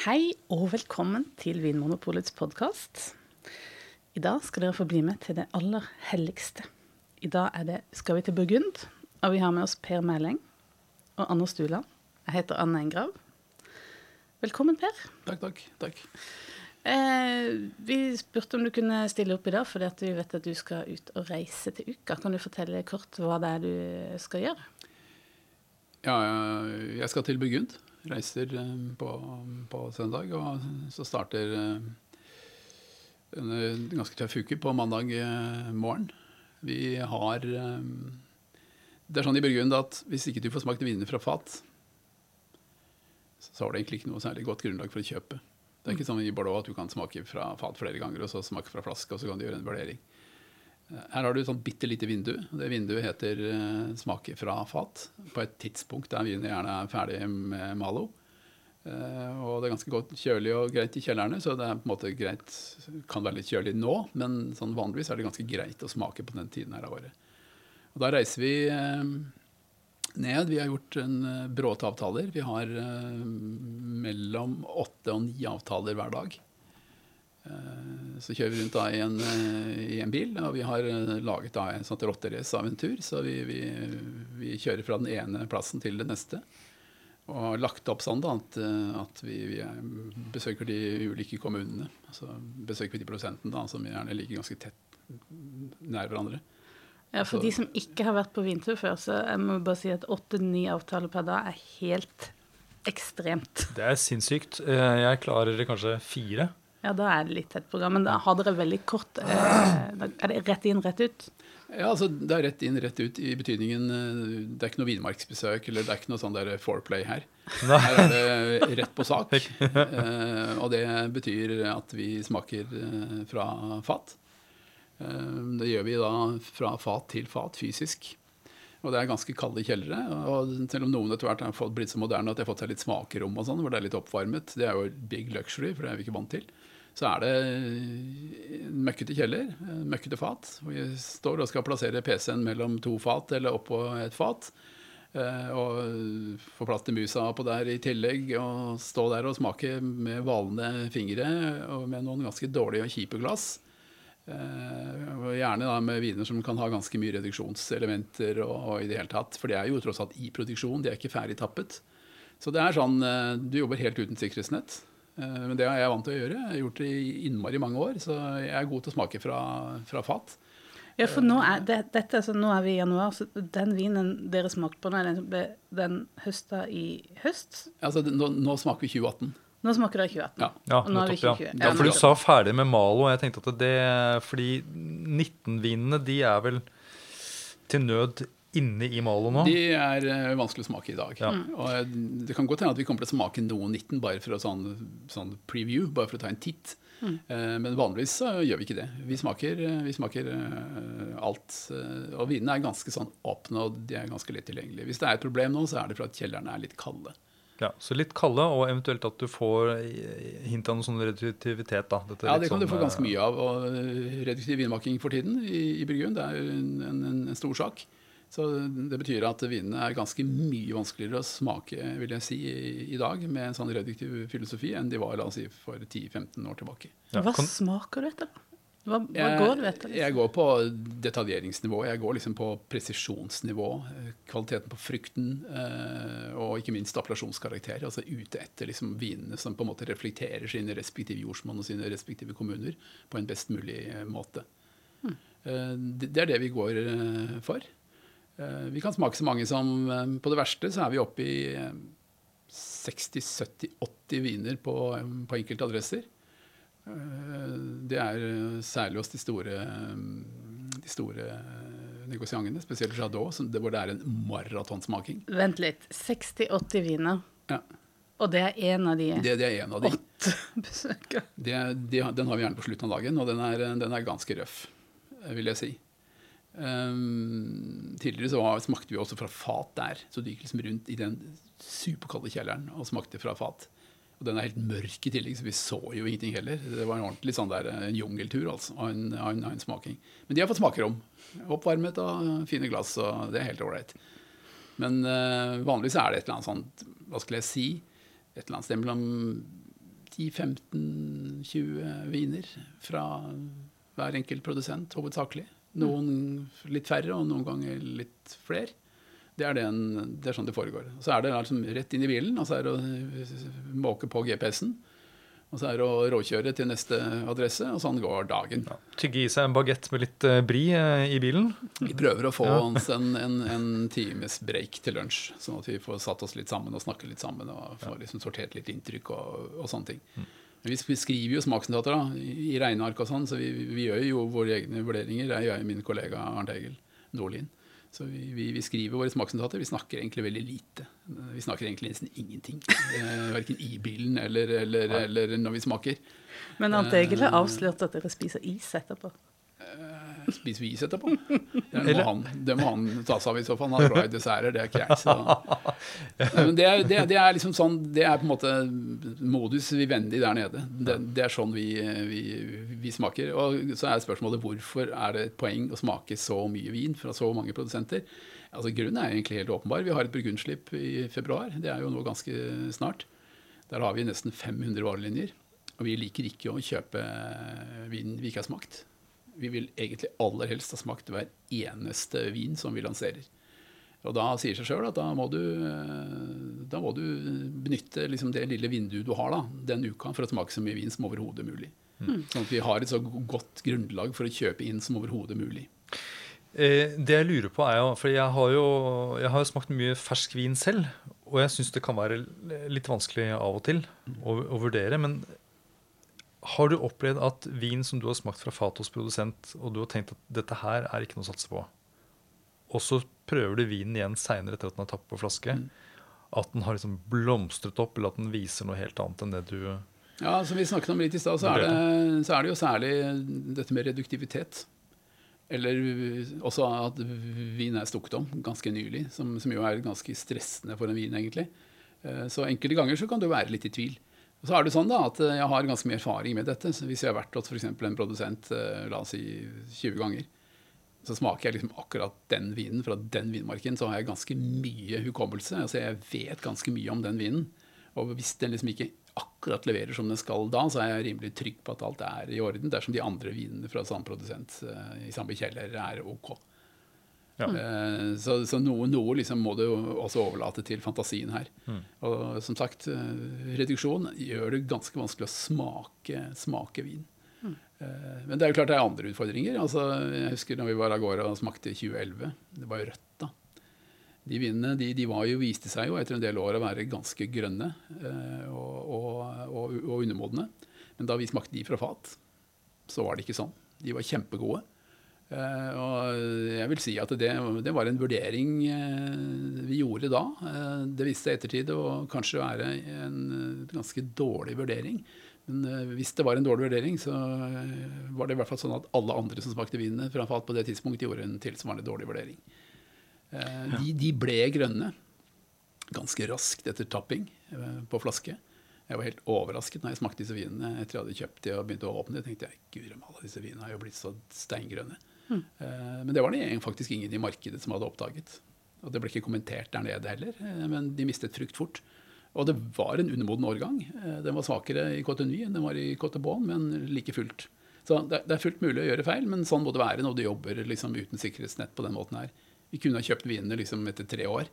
Hei og velkommen til Vinmonopolets podkast. I dag skal dere få bli med til det aller helligste. I dag er det, skal vi til Burgund, og vi har med oss Per Mæling og Anders Stuland. Jeg heter Anne Engrav. Velkommen, Per. Takk, takk. takk. Eh, vi spurte om du kunne stille opp i dag, fordi vi vet at du skal ut og reise til uka. Kan du fortelle kort hva det er du skal gjøre? Ja, jeg skal til Burgund. Reiser eh, på, på søndag, og så starter eh, en ganske tøff uke på mandag eh, morgen. Vi har Det er sånn i Burgund at hvis ikke du får smakt viner fra fat, så har du egentlig ikke noe særlig godt grunnlag for å kjøpe. Det er ikke sånn i Bordeaux at du kan smake fra fat flere ganger, og så smake fra flaske, og så kan du gjøre en vurdering. Her har du et sånt bitte lite vindu. Det vinduet heter uh, 'smake fra fat'. På et tidspunkt der vinen gjerne er ferdig med Malo. Uh, og det er ganske godt kjølig og greit i kjellerne, så det er på en måte greit kan være litt kjølig nå, men sånn vanligvis er det ganske greit å smake på den tiden her av året. Og da reiser vi uh, ned. Vi har gjort en bråte avtaler. Vi har mellom åtte og ni avtaler hver dag. Eh, så kjører vi rundt da i en, eh, i en bil, og vi har eh, laget da en sånn rotterace-aventur. Så vi, vi, vi, kjører fra den ene plassen til den neste. Og har lagt opp sånn da, at, at vi, vi, besøker de ulike kommunene. Så besøker vi de prosentene da, som gjerne ligger ganske tett nær hverandre. Ja, For så, de som ikke har vært på vinter før, så jeg må bare si at åtte-ni avtaler per dag er helt ekstremt. Det er sinnssykt. Jeg klarer kanskje fire. Ja, da er det litt tett program. Men da har dere veldig kort eh, Er det rett inn, rett ut? Ja, altså det er rett inn, rett ut i betydningen eh, Det er ikke noe vinmarksbesøk eller det er ikke noe sånn der foreplay her. Her er det rett på sak. eh, og det betyr at vi smaker eh, fra fat. Eh, det gjør vi da fra fat til fat fysisk. Og det er ganske kalde kjellere. Og selv om noen etter hvert har blitt så moderne at de har fått seg litt smakerom og sånn, hvor det er litt oppvarmet, det er jo big luxury, for det er vi ikke vant til så er det en møkkete kjeller, møkkete fat. Vi står og skal plassere PC-en mellom to fat eller oppå et fat. Eh, og få plass til musa på der i tillegg. Og stå der og smake med valende fingre og med noen ganske dårlige og kjipe glass. Eh, gjerne da med viner som kan ha ganske mye reduksjonselementer og, og, i det hele tatt. For det er jo tross alt i produksjon, de er ikke ferdig tappet. Så det er sånn, eh, du jobber helt uten sikkerhetsnett. Eh, men det er jeg vant til å gjøre. Jeg har gjort det i innmari mange år, så jeg er god til å smake fra, fra fat. Ja, for nå er, det, dette, så nå er vi i januar, så den vinen dere smakte på, den, den høsta i høst? Altså, nå, nå smaker vi 2018. Nå smaker det 2018. Ja, ja nettopp, ja. ja. For du sa ferdig med Malo. og jeg tenkte at det, Fordi 19-vinene de er vel til nød inne i Malo nå? De er uh, vanskelig å smake i dag. Ja. Mm. Og uh, Det kan godt hende at vi kommer til å smake noen 19 bare for å sånn, sånn preview, bare for å ta en titt. Mm. Uh, men vanligvis så gjør vi ikke det. Vi smaker, vi smaker alt. og vinene er ganske sånn åpne, og de er ganske lett tilgjengelige. Hvis det er et problem nå, så er det for at kjellerne er litt kalde. Ja, Så litt kalde, og eventuelt at du får hint av noe sånn reduktivitet. da. Dette ja, det kan sånn, du få ganske mye av. og Reduktiv vinmaking for tiden i, i Burgund det er jo en, en, en, stor sak. Så Det betyr at vinene er ganske mye vanskeligere å smake vil jeg si, i, dag med en sånn reduktiv filosofi enn de var la oss si, for 10-15 år tilbake. Ja. Hva smaker du etter? Hva, hva jeg, går du etter? Liksom? Jeg går på detaljeringsnivå. Jeg går liksom på presisjonsnivå. Kvaliteten på frukten eh, og ikke minst appellasjonskarakter. Altså ute etter liksom vinene som på en måte reflekterer sine respektive jordsmonn og sine respektive kommuner på en best mulig måte. Hmm. Eh, det, det er det vi går eh, for. Eh, vi kan smake så mange som eh, På det verste så er vi oppe i 60-70-80 eh, viner på, på enkelte adresser. Det er særlig hos de store, de store negosiantene, spesielt Jadot, hvor det er en maratonsmaking. Vent litt. 60-80 viner. Ja. Og det er én av de det, det er en av de. åtte besøkene? De, den har vi gjerne på slutten av dagen, og den er, den er ganske røff, vil jeg si. Um, tidligere så smakte vi også fra fat der. Så du gikk liksom rundt i den superkalde kjelleren og smakte fra fat. Og den er helt mørk i tillegg, så vi så jo ingenting heller. Det var en ordentlig sånn der, en jungeltur altså, av en, en, en, smaking. Men de har fått smakerom. Oppvarmet og fine glass, og det er helt ålreit. Men uh, vanligvis er det et eller annet sånt, hva skal jeg si, et eller annet sted mellom 10-15-20 viner fra hver enkelt produsent, hovedsakelig. Noen litt færre, og noen ganger litt flere. Det er, den, det er sånn det foregår. Så er det liksom rett inn i bilen, og så er det å måke på GPS-en. Og så er det å råkjøre til neste adresse, og sånn går dagen. Ja. Tygge i seg en bagett med litt uh, bri uh, i bilen? Vi prøver å få ja. oss en, en, en, times break til lunsj, sånn at vi får satt oss litt sammen og snakke litt sammen og får liksom sortert litt inntrykk og, og sånne ting. Mm. Vi skriver jo smaksnotater i regneark og sånn, så vi, vi, gjør jo våre egne vurderinger. Jeg og min kollega Arnt Egil Nordlien. Så vi, vi, vi, skriver våre smaksnotater. Vi snakker egentlig veldig lite. Vi snakker egentlig nesten ingenting. Eh, verken i bilen eller, eller, eller, når vi smaker. Men Arnt Egil har avslørt at dere spiser is etterpå. Spiser vi is etterpå? Det må, han, det må han ta seg av i så fall. Han er glad i desserter, det er jeg. Men det er, det, det er, liksom sånn, det er på en måte modus vivendi der nede. Det, det er sånn vi, vi, vi, smaker. Og så er spørsmålet hvorfor er det et poeng å smake så mye vin fra så mange produsenter. Altså Grunnen er egentlig helt åpenbar. Vi har et burgundslipp i februar. Det er jo nå ganske snart. Der har vi nesten 500 varelinjer. Og vi liker ikke å kjøpe vin vi ikke har smakt. Vi vil egentlig aller helst ha smakt hver eneste vin som vi lanserer. Og da sier seg sjøl at da må du, da må du benytte liksom det lille vinduet du har da, den uka for å smake så mye vin som overhodet mulig. Mm. Sånn at vi har et så godt grunnlag for å kjøpe inn som overhodet mulig. Eh, det jeg lurer på er jo, for jeg har jo, jeg har jo smakt mye fersk vin selv. Og jeg syns det kan være litt vanskelig av og til å, å vurdere. Men har du opplevd at vin som du har smakt fra Fatos produsent, og du har tenkt at dette her er ikke noe å satse på, og så prøver du vinen igjen seinere etter at den er tappet på flaske, mm. at den har liksom blomstret opp, eller at den viser noe helt annet enn det du Ja, som vi snakket om litt i stad, så, så, er det jo særlig dette med reduktivitet. Eller også at vin er stukket om ganske nylig, som, som jo er ganske stressende for en vin, egentlig. Eh, så enkelte ganger så kan du være litt i tvil. Og så er det sånn da, at Jeg har ganske mye erfaring med dette. så Hvis jeg har vært hos f.eks. en produsent eh, la oss si 20 ganger, så smaker jeg liksom akkurat den vinen fra den vinmarken, så har jeg ganske mye hukommelse. altså Jeg vet ganske mye om den vinen. Og hvis den liksom ikke akkurat leverer som den skal da, så er jeg rimelig trygg på at alt er i orden, dersom de andre vinene fra samme produsent uh, i samme kjeller er ok. Ja. Uh, så, så, noe, noe liksom må du også overlate til fantasien her. Mm. Og som sagt, uh, reduksjon gjør det ganske vanskelig å smake, smake vin. Mm. Uh, men det er jo klart det er andre utfordringer. Altså, jeg husker når vi var av gårde og smakte i 2011. Det var jo rødt da. De vinene de, de jo, viste seg jo etter en del år å være ganske grønne og, og, og, og undermodne. Men da vi smakte de fra fat, så var det ikke sånn. De var kjempegode. Uh, og jeg vil si at det, det, var en vurdering uh, vi gjorde da. Uh, det viste seg ettertid å kanskje være en ganske dårlig vurdering. Men hvis det var en dårlig vurdering, så var det i hvert fall sånn at alle andre som smakte vinene framfor alt på det tidspunktet, gjorde en tilsvarende dårlig vurdering. De, de, ble grønne ganske raskt etter tapping på flaske. Jeg var helt overrasket når jeg smakte disse vinene etter jeg hadde kjøpt de og begynte å åpne. Jeg tenkte jeg, gud, alle disse vinene har jo blitt så steingrønne. Mm. Men det var det faktisk ingen i markedet som hadde oppdaget. Og det ble ikke kommentert der nede heller, eh, men de mistet frukt fort. Og det var en undermoden årgang. Eh, den var svakere i Cote Nuit enn den var i Cote Bon, men like fullt. Så det, er fullt mulig å gjøre feil, men sånn må det være når du jobber liksom uten sikkerhetsnett på den måten her. Vi kunne ha kjøpt vinene liksom etter tre år,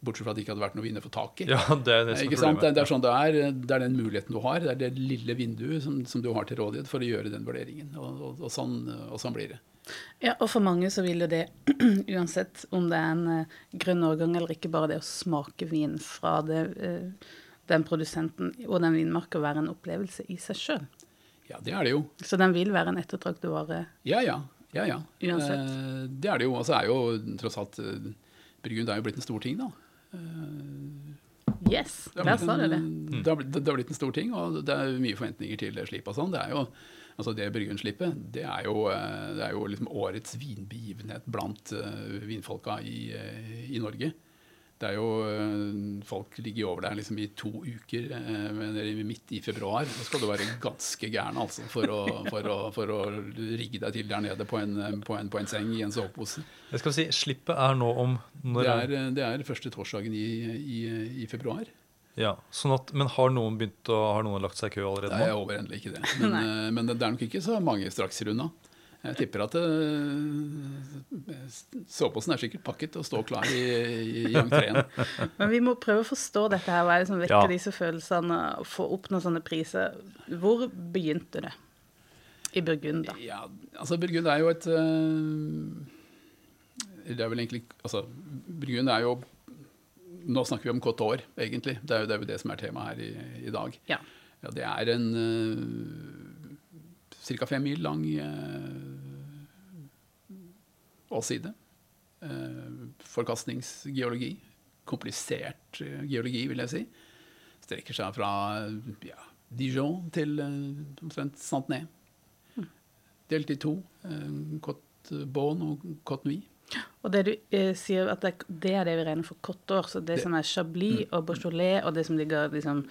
bortsett fra at det ikke hadde vært noe vinner for taket. Ja, det er det som er problemet. Det, det, er sånn det er. Det er den muligheten du har. Det er det lille vinduet som, som du har til rådighet for å gjøre den vurderingen. Og, og, og, sånn, og sånn blir det. Ja, og for mange så vil jo det, uansett om det er en uh, grønn årgang eller ikke, bare det å smake vin fra det, uh, den produsenten og den vinmarka være en opplevelse i seg sjøl. Ja, det er det jo. Så den vil være en ettertraktet vare? Ja, ja. ja, ja. Uansett. Det er det jo. Og så er jo tross alt Burgund er jo blitt en stor ting, da. Yes, der sa du det. Det har, blitt, det har blitt en stor ting, og det er mye forventninger til det slipet og sånn. Det er jo Altså det Bryggen-slippet det er jo, eh, det er jo liksom årets vinbegivenhet blant uh, vinfolka i, i, Norge. Det er jo uh, Folk ligger over der liksom i to uker, uh, midt i februar. Da skal du være ganske gæren altså, for, å, for, å, for, å, rigge deg til der nede på en, på en, på en seng i en sovepose. Jeg skal si, Slippet er nå om når det er, det er første torsdagen i, i, i februar. Ja, sånn at, Men har noen begynt å, har noen lagt seg i kø allerede? Det er overhendelig ikke det. Men, uh, men, det er nok ikke så mange straks unna. Jeg tipper at uh, soveposen er sikkert pakket og står klar i, i, i entreen. Men vi må prøve å forstå dette her. Hva er det som vekker ja. disse følelsene? Å Få oppnå sånne priser. Hvor begynte det? I Burgund, da? Ja, altså Burgund er jo et uh, Det er vel egentlig Altså, Burgund er jo Nå snakker vi om Cote egentlig. Det er, jo, det er jo det som er temaet her i, i dag. Ja. ja. Det er en uh, ca. fem mil lang åsside. Uh, forkastningsgeologi. Komplisert uh, geologi, vil jeg si. Strekker seg fra ja, Dijon til uh, omtrent Santenay delt i to. Cote Bonne og Cote Nuit. Og det du eh, sier, at det, det, er det vi regner for kort år, så det, det, som er Chablis mm. og Beaujolais, og det som ligger liksom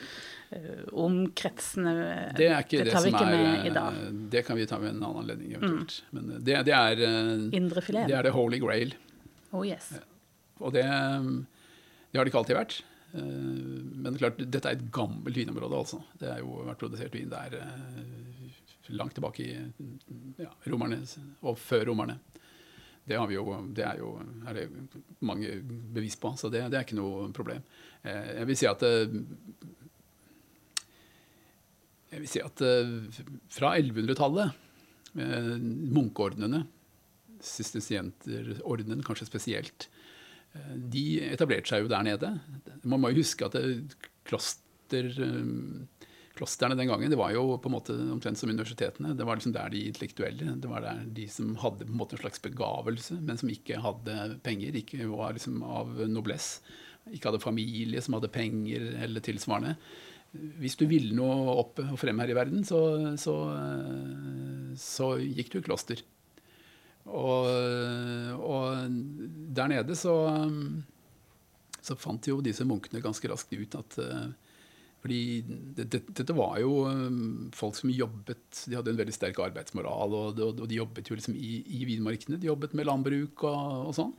omkretsende Det er ikke det, det som ikke er dag. Det kan vi ta ved en annen anledning eventuelt. Mm. Men det, det er Det er the holy grail. Oh yes. Og det, det har det ikke alltid vært. Men klart, dette er et gammelt vinområde, altså. Det har jo vært produsert vin der langt tilbake i ja, romerne og før romerne. Det, jo, det er jo er det mange bevis på, så det, det, er ikke noe problem. Eh, jeg vil si at eh, jeg vil si at eh, fra 1100-tallet, munkeordnene, sistensienterordenen kanskje spesielt, de etablerte seg jo der nede. Man må jo huske at kloster klostrene den gangen det var jo på en måte omtrent som universitetene. Det var liksom der de intellektuelle. Det var der de som hadde på en måte en slags begavelse, men som ikke hadde penger. Ikke var liksom av noblesse. Ikke hadde familie som hadde penger eller tilsvarende. Hvis du ville noe opp og frem her i verden, så, så, så gikk du i kloster. Og, og der nede så, så fant jo disse munkene ganske raskt ut at fordi dette, dette var jo um, folk som jobbet De hadde en veldig sterk arbeidsmoral, og, og, og de jobbet jo liksom i, i vinmarkene. De jobbet med landbruk og, og sånn.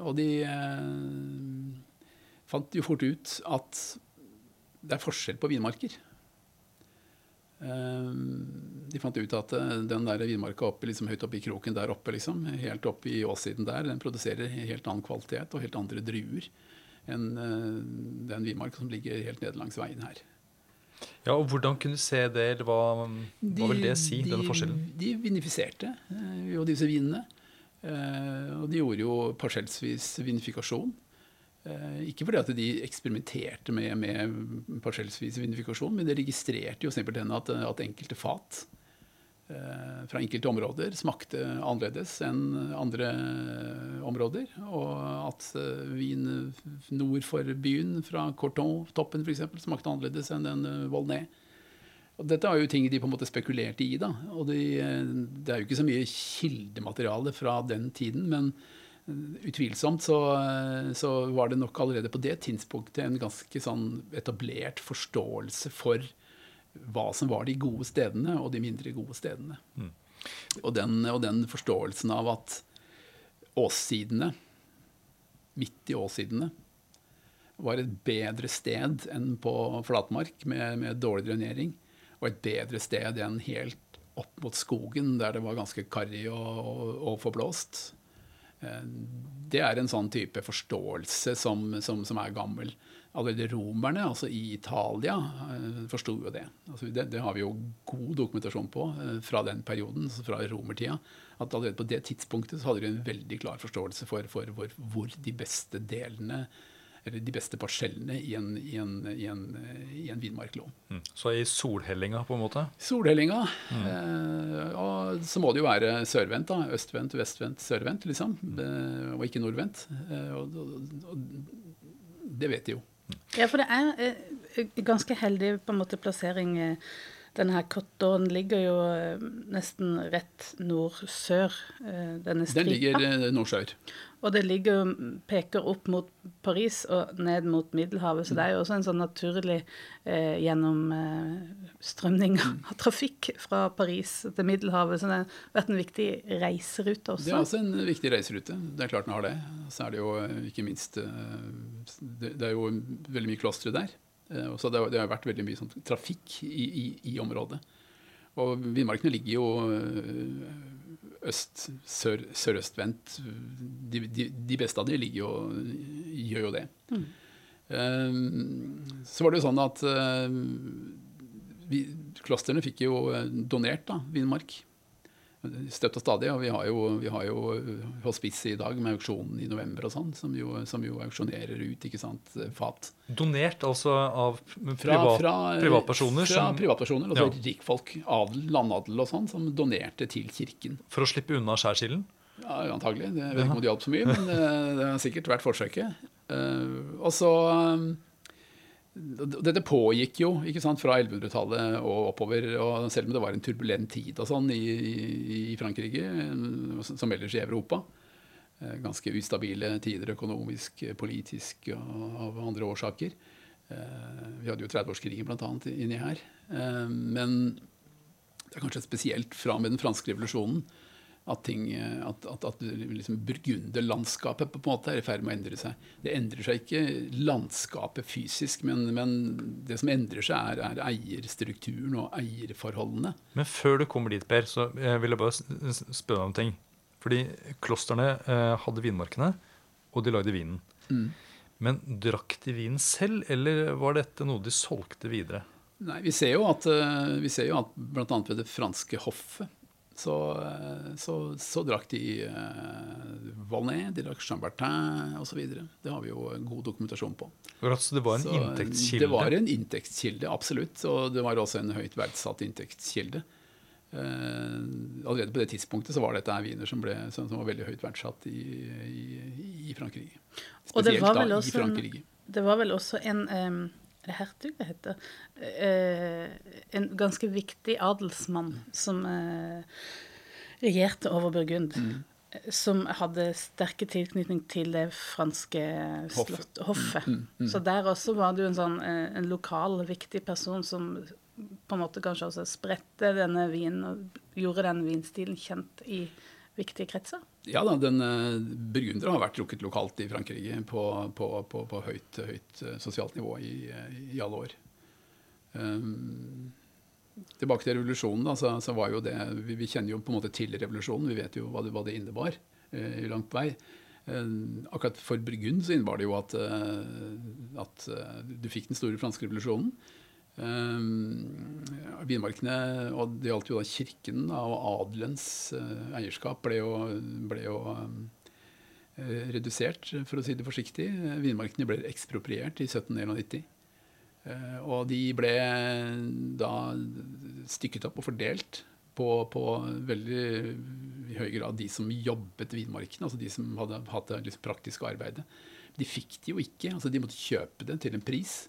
Og de uh, fant jo fort ut at det er forskjell på vinmarker. Uh, de fant ut at den der vinmarka oppe, liksom, høyt oppe i kroken der oppe, liksom, helt oppe i åssiden der, den produserer helt annen kvalitet og helt andre druer enn eh, den vinmarka som ligger helt nede langs veien her. Ja, og Hvordan kunne du se det? eller Hva, hva vil det si, de, denne forskjellen? De vinifiserte eh, jo disse vinene. Eh, og de gjorde jo parsellsvis vinifikasjon. Ikke fordi at de eksperimenterte med, med parsellsvis vinifikasjon, men de registrerte jo simpelthen at, at enkelte fat Eh, fra enkelte områder smakte annerledes enn andre områder. Og at eh, vin nord for byen, fra Corton-toppen f.eks., smakte annerledes enn den eh, Volnay. Og dette var jo ting de på en måte spekulerte i. da, og de, Det er jo ikke så mye kildemateriale fra den tiden, men utvilsomt så, så, var det nok allerede på det tidspunktet en ganske sånn etablert forståelse for hva som var de gode stedene og de mindre gode stedene. Mm. Og, den, og, den, forståelsen av at åssidene, midt i åssidene, var et bedre sted enn på flatmark med, med dårlig drenering, og et bedre sted enn helt opp mot skogen, der det var ganske karrig og, og, og forblåst. Eh, det er en sånn type forståelse som, som, som er gammel allerede romerne, altså i Italia, eh, forsto jo det. Altså det. det. har vi jo god dokumentasjon på eh, fra den perioden, altså fra romertida. At allerede på det tidspunktet så hadde de en veldig klar forståelse for, for, for hvor de beste delene eller de beste parsellene i en, i en, i en, i en vinmark. Mm. Så i solhellinga, på en måte? Solhellinga. Mm. Eh, og så må det jo være sørvendt. da, Østvendt, vestvendt, sørvendt, liksom. Mm. Eh, og ikke nordvendt. Eh, og, og, og, det vet de jo. Ja, for det er eh, ganske heldig på en måte plassering. Eh, denne her Kottåen ligger jo eh, nesten rett nord-sør. denne striden. Den ligger eh, nord-sør. Og det ligger, peker opp mot Paris og ned mot Middelhavet, så det er jo også en sånn naturlig eh, gjennomstrømning Mm. av trafikk fra Paris til Middelhavet. Så det har vært en viktig reiserute også. Det er også. en viktig reiserute. Det er klart den har det. Så er det jo eh, ikke minst eh, Det det er jo veldig mye klostre der. Eh, Så det har, det har vært veldig mye sånn trafikk i, i, i området. Og vindmarkene ligger jo eh, øst, sør, sørøstvendt. De, de, de beste av de ligger jo, gjør jo det. Eh, Så var det jo sånn at vi, klostrene fikk jo donert da, vindmark. Støtt og stadig. Og vi har jo, vi har jo hospice i dag med auksjonen i november og sånn, som, som jo auksjonerer ut ikke sant, fat. Donert altså av Fra, privat, fra, privatpersoner Fra som, privatpersoner, altså Ja. rikfolk, adel, landadel og sånn, som donerte til kirken. for å slippe unna skjærsilden. Ja, antagelig. Det, jeg vet ikke om det hjalp så mye, men eh, det har sikkert vært forsøket. Eh, og så eh, Dette pågikk jo ikke sant, fra 1100-tallet og oppover. og Selv om det var en turbulent tid og sånn i, i, i Frankrike, som ellers i Europa. eh, Ganske ustabile tider økonomisk, politisk og av andre årsaker. Eh, Vi hadde jo 30-årskrigen bl.a. inni her. Eh, Men det er kanskje spesielt fra med den franske revolusjonen at, ting, eh, at, at, at liksom burgunderlandskapet på en måte er i ferd med å endre seg. Det endrer seg ikke landskapet fysisk, men, men det som endrer seg, er, er eierstrukturen og eierforholdene. Men før du kommer dit, Per, så jeg vil jeg bare spørre deg om ting. Fordi klostrene eh, hadde vinmarkene, og de lagde vinen. Mm. Men drakk de vinen selv, eller var dette noe de solgte videre? Nei, Vi ser jo at, eh, vi ser jo at bl.a. ved det franske hoffet så, eh, så, så drakk de eh, Valnet, de drakk Chambertin osv. Det har vi jo god dokumentasjon på. Så det var en Så, eh, inntektskilde. Det var en inntektskilde, absolutt. Og det var også en høyt verdsatt inntektskilde. Eh, allerede på det tidspunktet så var dette viner som, ble, som, som var veldig høyt verdsatt i, i, i Frankrike. Og det Spesielt var da vel i også en, Frankrike. det var vel også en det hertug det heter? Eh, en ganske viktig adelsmann som eh, regjerte over Burgund. Mm. Som hadde sterke tilknytning til det franske slott, hoffet. Mm, mm. Så der også var det jo en sånn eh, en lokal, viktig person som på en måte kanskje også spredte denne vinen og gjorde den vinstilen kjent i viktige kretser. Ja da, den uh, har vært drukket lokalt i Frankrike på, på, på, på høyt, høyt eh, sosialt nivå i, eh, i alle år. Um, tilbake til revolusjonen, da, så, så var jo det vi, vi kjenner jo på en måte til revolusjonen. Vi vet jo hva det, hva det innebar uh, i langt vei. Uh, akkurat for Burgund så innebar det jo at, uh, at eh, du fikk den store franske revolusjonen. Eh, Vinmarkene, og det gjaldt jo da kirken og adelens eh, eierskap, ble jo, ble jo eh, redusert, for å si det forsiktig. Vinmarkene ble ekspropriert i 1791. Eh, og de ble da stykket opp og fordelt på, på veldig i høy grad de som jobbet vinmarkene, altså de som hadde hatt det liksom praktiske arbeidet. De fikk det jo ikke, altså de måtte kjøpe det til en pris.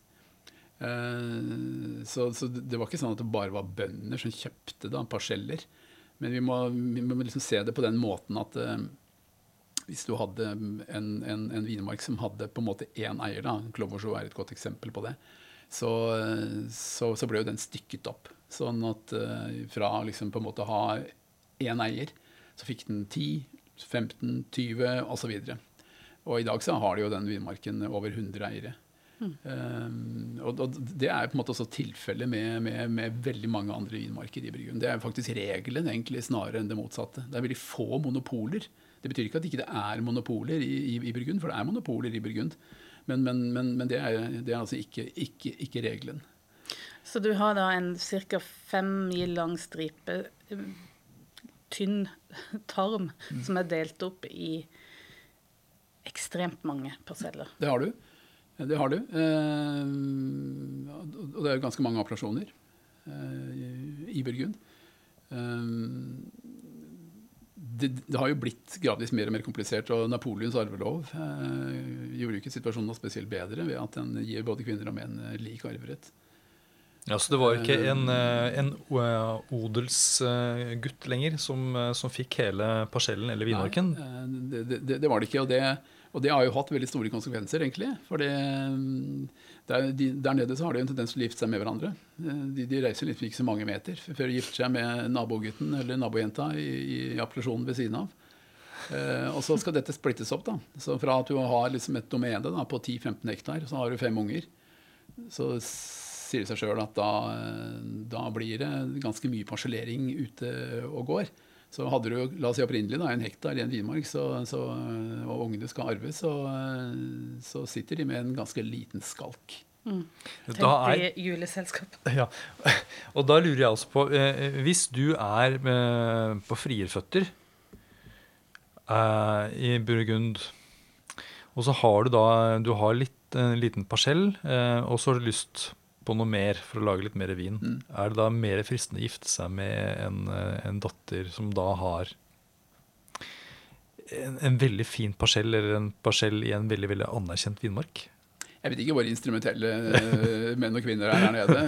Eh, så, så det var ikke sånn at det bare var bønder som kjøpte da, parseller. Men vi må, vi må liksom se det på den måten at eh, hvis du hadde en, en, en vinmark som hadde på en måte én eier, da, Clovorsjå er et godt eksempel på det, så, så, så ble jo den stykket opp. Sånn at eh, fra liksom på en måte å ha én eier, så fikk den 10, 15, 20 osv. Og i dag så har de jo den vinmarken over 100 eiere. Um, og, og det er på en måte også tilfellet med, med, med veldig mange andre vinmarker i Burgund. Det er faktisk regelen egentlig snarere enn det motsatte. Det er veldig få monopoler. Det betyr ikke at ikke det ikke er monopoler i, i, i Burgund, for det er monopoler i Burgund. Men, men, men, men det, er, det, er, altså ikke, ikke, ikke regelen. Så du har da en ca. fem mil lang stripe, eh, tynn tarm, som er delt opp i ekstremt mange parseller. Det har du. Det har du. Eh, og det er ganske mange appellasjoner eh, i Burgund. Eh, det, det, har jo blitt gradvis mer og mer komplisert, og Napoleons arvelov gjorde jo ikke situasjonen noe spesielt bedre ved at den gir både kvinner og menn lik arverett. Ja, Så det var ikke en, en odelsgutt lenger som, som, fikk hele parsellen eller vinmarken? Nei, det, det, det, var det ikke. Og det, og det har jo hatt veldig store konsekvenser, egentlig. For der, de, der, nede så har de en tendens til å gifte seg med hverandre. De, de reiser liksom ikke så mange meter før de gifter seg med nabogutten eller nabojenta i, i appellasjonen ved siden av. Eh, og så skal dette splittes opp. da. Så Fra at du har liksom et domene da, på 10-15 hektar, så har du fem unger, så sier det seg sjøl at da, da, blir det ganske mye parsellering ute og går. Så hadde du la oss si opprinnelig da, en hektar i en vinmark, så, så, og ungene skal arve, så, så, sitter de med en ganske liten skalk. Mm. Tenk i juleselskap. Ja. Og da lurer jeg også på eh, Hvis du er eh, på frierføtter eh, i Burgund, og så har du da du har litt, en liten parsell, eh, og så har du lyst på noe mer for å lage litt mer vin. Mm. Er det da mer fristende å gifte seg med en, eh, en datter som da har en, en, veldig fin parsell, eller en parsell i en veldig, veldig anerkjent vinmark? Jeg vet ikke hvor instrumentelle eh, menn og kvinner er her nede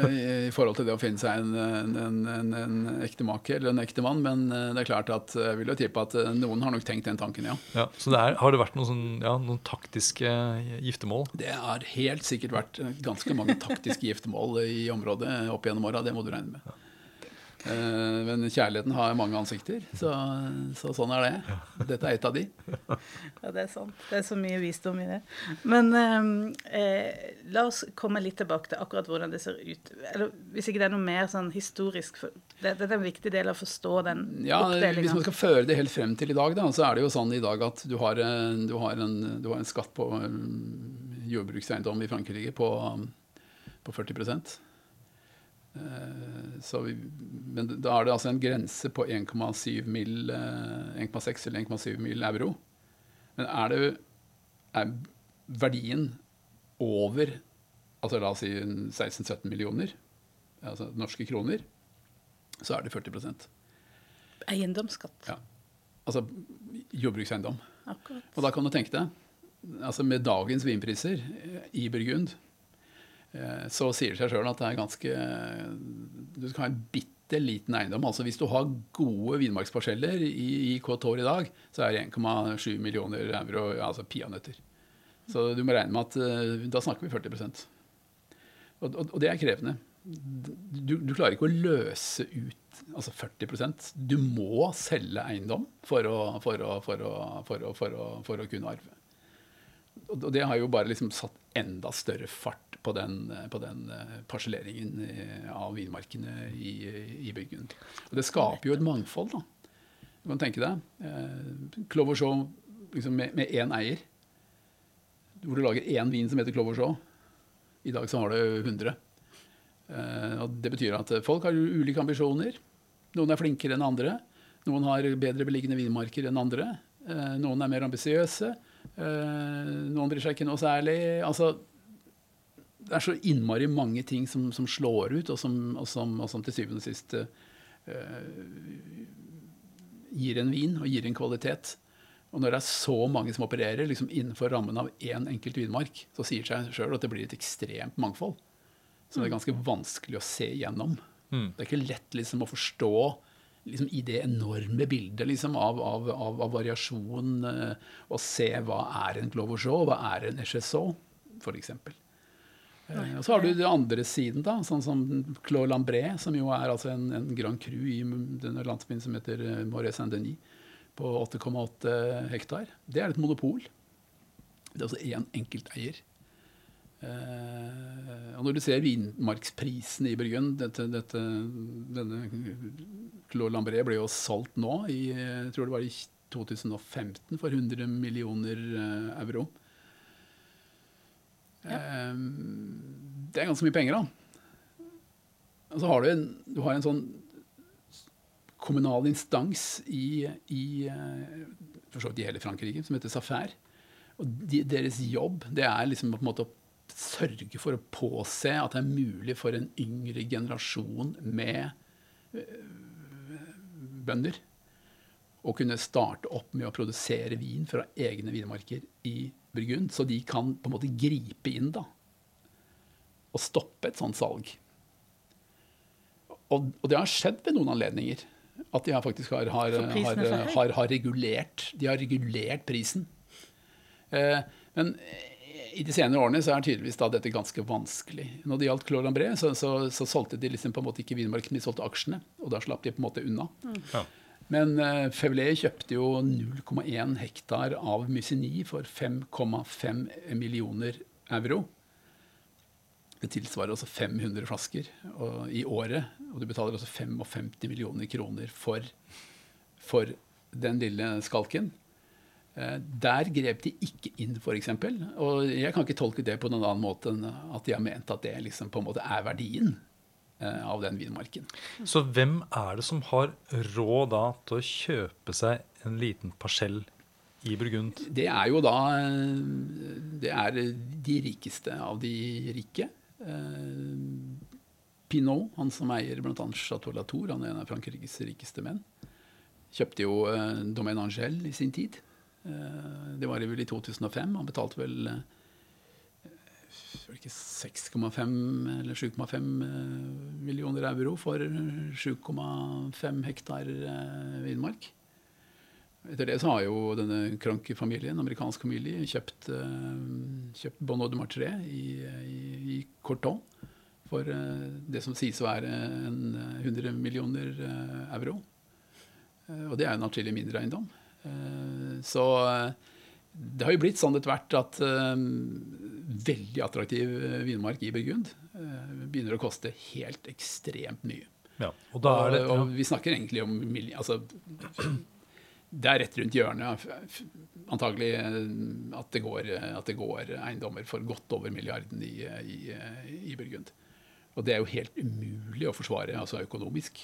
i forhold til det å finne seg en, en, en, en ektemake eller en ektemann, men eh, det er klart at jeg vil jo tippe at eh, noen har nok tenkt den tanken, ja. ja så det er, har det vært noen, sånn, ja, noen, taktiske giftermål? Det har helt sikkert vært ganske mange taktiske giftermål i området opp gjennom åra, det må du regne med. Ja. Eh, men kjærligheten har mange ansikter, så, så, sånn er det. Dette er et av de. Ja, det er sant. Det er så mye visdom i det. Men eh, la oss komme litt tilbake til akkurat hvordan det ser ut. Eller hvis ikke det er noe mer sånn historisk det, det, er en viktig del av å forstå den ja, oppdelinga. Hvis man skal føre det helt frem til i dag, da, så er det jo sånn i dag at du har, du har, en, du har en, skatt på jordbrukseiendom i Frankrike på, på 40 Eh, vi, men da er det altså en grense på 1,6 mil, 1,6 eller 1,7 mil euro. Men er det er verdien over altså la oss si 16-17 millioner altså norske kroner, så er det 40% Eiendomsskatt. Ja. Altså jordbrukseiendom. Akkurat. Og da kan du tenke deg, altså med dagens vinpriser i Burgund Eh, så sier det seg sjøl at det er ganske Du skal ha en bitte liten eiendom. Altså Hvis du har gode vinmarksparseller i, i Kotor i dag, så er det 1,7 millioner euro altså peanøtter. Så du må regne med at uh, da snakker vi 40 og, og, og det er krevende. Du, du, klarer ikke å løse ut altså 40% Du må selge eiendom for å, for å, for å, for å kunne arve. Og det har jo bare liksom satt enda større fart på den, på den eh, parselleringen av vinmarkene i, i byggen. Og det skaper jo et mangfold, da. Du kan tenke deg. Eh, Clovershaw liksom med én eier. Hvor du lager én vin som heter Clovershaw. I dag så har du 100. Eh, og det betyr at folk har ulike ambisjoner. Noen er flinkere enn andre. Noen har bedre beliggende vinmarker enn andre. Eh, noen er mer ambisiøse. Eh, noen bryr seg ikke noe særlig. Altså, det er så innmari mange ting som, som slår ut, og som, og som, og som til syvende og sist uh, gir en vin og gir en kvalitet. Og når det er så mange som opererer liksom innenfor rammen av én enkelt vinmark, så sier seg sjøl at det blir et ekstremt mangfold. Som det er ganske vanskelig å se gjennom. Mm. Det er ikke lett liksom, å forstå liksom, i det enorme bildet liksom, av, av, av, av, variasjon, uh, og se hva er en Glovergeau, hva er en Echezot, f.eks. Eh, og så har du den andre siden, da, sånn som Claude Lambré, som jo er altså en, en Grand Cru i denne landsbyen som heter eh, Moret Saint-Denis, på 8,8 hektar. Det er et monopol. Det er altså én enkelteier. Eh, og når du ser vinmarksprisen i Burgund dette, dette, Denne Claude Lambré ble jo solgt nå, i, jeg tror det var i 2015, for 100 millioner eh, euro. Ja. Eh, det er ganske mye penger, da. Og så har du en, du har en sånn kommunal instans i, i eh, for så vidt i hele Frankrike som heter Safer. Og de, deres jobb det er liksom på en måte å sørge for å påse at det er mulig for en yngre generasjon med øh, bønder å kunne starte opp med å produsere vin fra egne vinmarker i Burgund, så de kan på en måte gripe inn da, og stoppe et sånt salg. og, og, det har skjedd ved noen anledninger. At de har faktisk har, har, har, har regulert, de har regulert prisen. Eh, men i de senere årene så er tydeligvis dette ganske vanskelig. Når det gjaldt Claude Lambré, så, så, så, solgte de liksom på en måte ikke vinmarken, de solgte aksjene. Og da slapp de på en måte unna. Mm. Ja. Men uh, Fevlet kjøpte jo 0,1 hektar av Musigny for 5,5 millioner euro. Det tilsvarer også 500 flasker og, i året. Og du betaler også 55 millioner kroner for, for den lille skalken. Eh, der grep de ikke inn, f.eks. Og jeg kan ikke tolke det på noen annen måte enn at de har ment at det liksom på en måte er verdien eh, av den vinmarken. Så hvem er det som har råd da til å kjøpe seg en liten parsell i Burgund? Det er jo da Det er de rikeste av de rike. Eh, Pinot, han som eier bl.a. Chateau Latour, han er en av Frankrikes rikeste menn, kjøpte jo Domaine Angel i sin tid. Eh, det var vel i 2005. Han betalte vel 6,5 eller 7,5 eh, millioner euro for 7,5 hektar eh, villmark. Etter det så har jo denne Kranke-familien, amerikansk familie, kjøpt, kjøpt Bonneau de Martré i, i, i Corton for det som sies å være 100 millioner euro. Og det er en atskillig mindre eiendom. Eh, så eh, det har jo blitt sånn etter hvert at um, veldig attraktiv vinmark i Burgund begynner å koste helt ekstremt mye. Ja, og, det, ja. og, vi snakker egentlig om altså, Det er rett rundt hjørnet antagelig at det, går, at det går eiendommer for godt over milliarden i, i, i Burgund. Og det er jo helt umulig å forsvare altså økonomisk.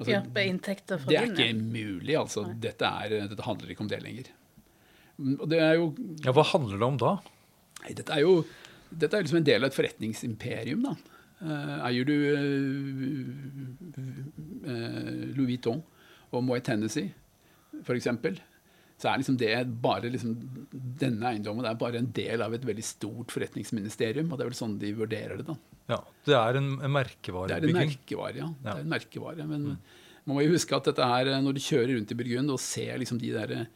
Altså, ja, inntekter fra Det er ikke mulig. altså. Dette, er, dette, handler ikke om det lenger. Det er jo... Ja, Hva handler det om da? Nei, dette er jo dette er liksom en del av et forretningsimperium. da. Uh, eier du uh, uh, Louis Vuitton og Moët Tennessee, f.eks., så er liksom det bare liksom, denne eiendommen er bare en del av et veldig stort forretningsministerium. og Det er vel sånn de vurderer det. da. Ja, Det er en, en merkevarebygging? Det er en merkevare, ja. ja. Det er en merkevare, Men mm. man må jo huske at dette her, når du kjører rundt i Burgund og ser liksom de der eh,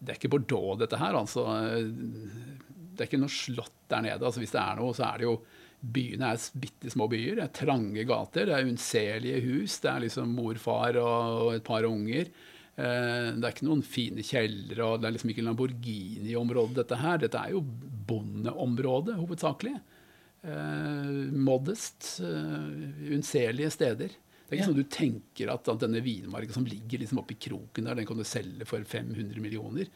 Det er ikke Bordeaux, dette her. altså. Det er ikke noe slott der nede. altså Hvis det er noe, så er det jo Byene er bitte små byer. Det er trange gater, det er unnselige hus. Det er liksom morfar og et par unger. Eh, det er ikke noen fine kjellere, og det er liksom ikke Lamborghini-området, dette her. Dette er jo bondeområdet, hovedsakelig. Uh, modest, uh, unnselige steder. Det er ikke ja. sånn du tenker at, at denne vinmarken som ligger liksom oppi kroken der, den kan du selge for 500 millioner.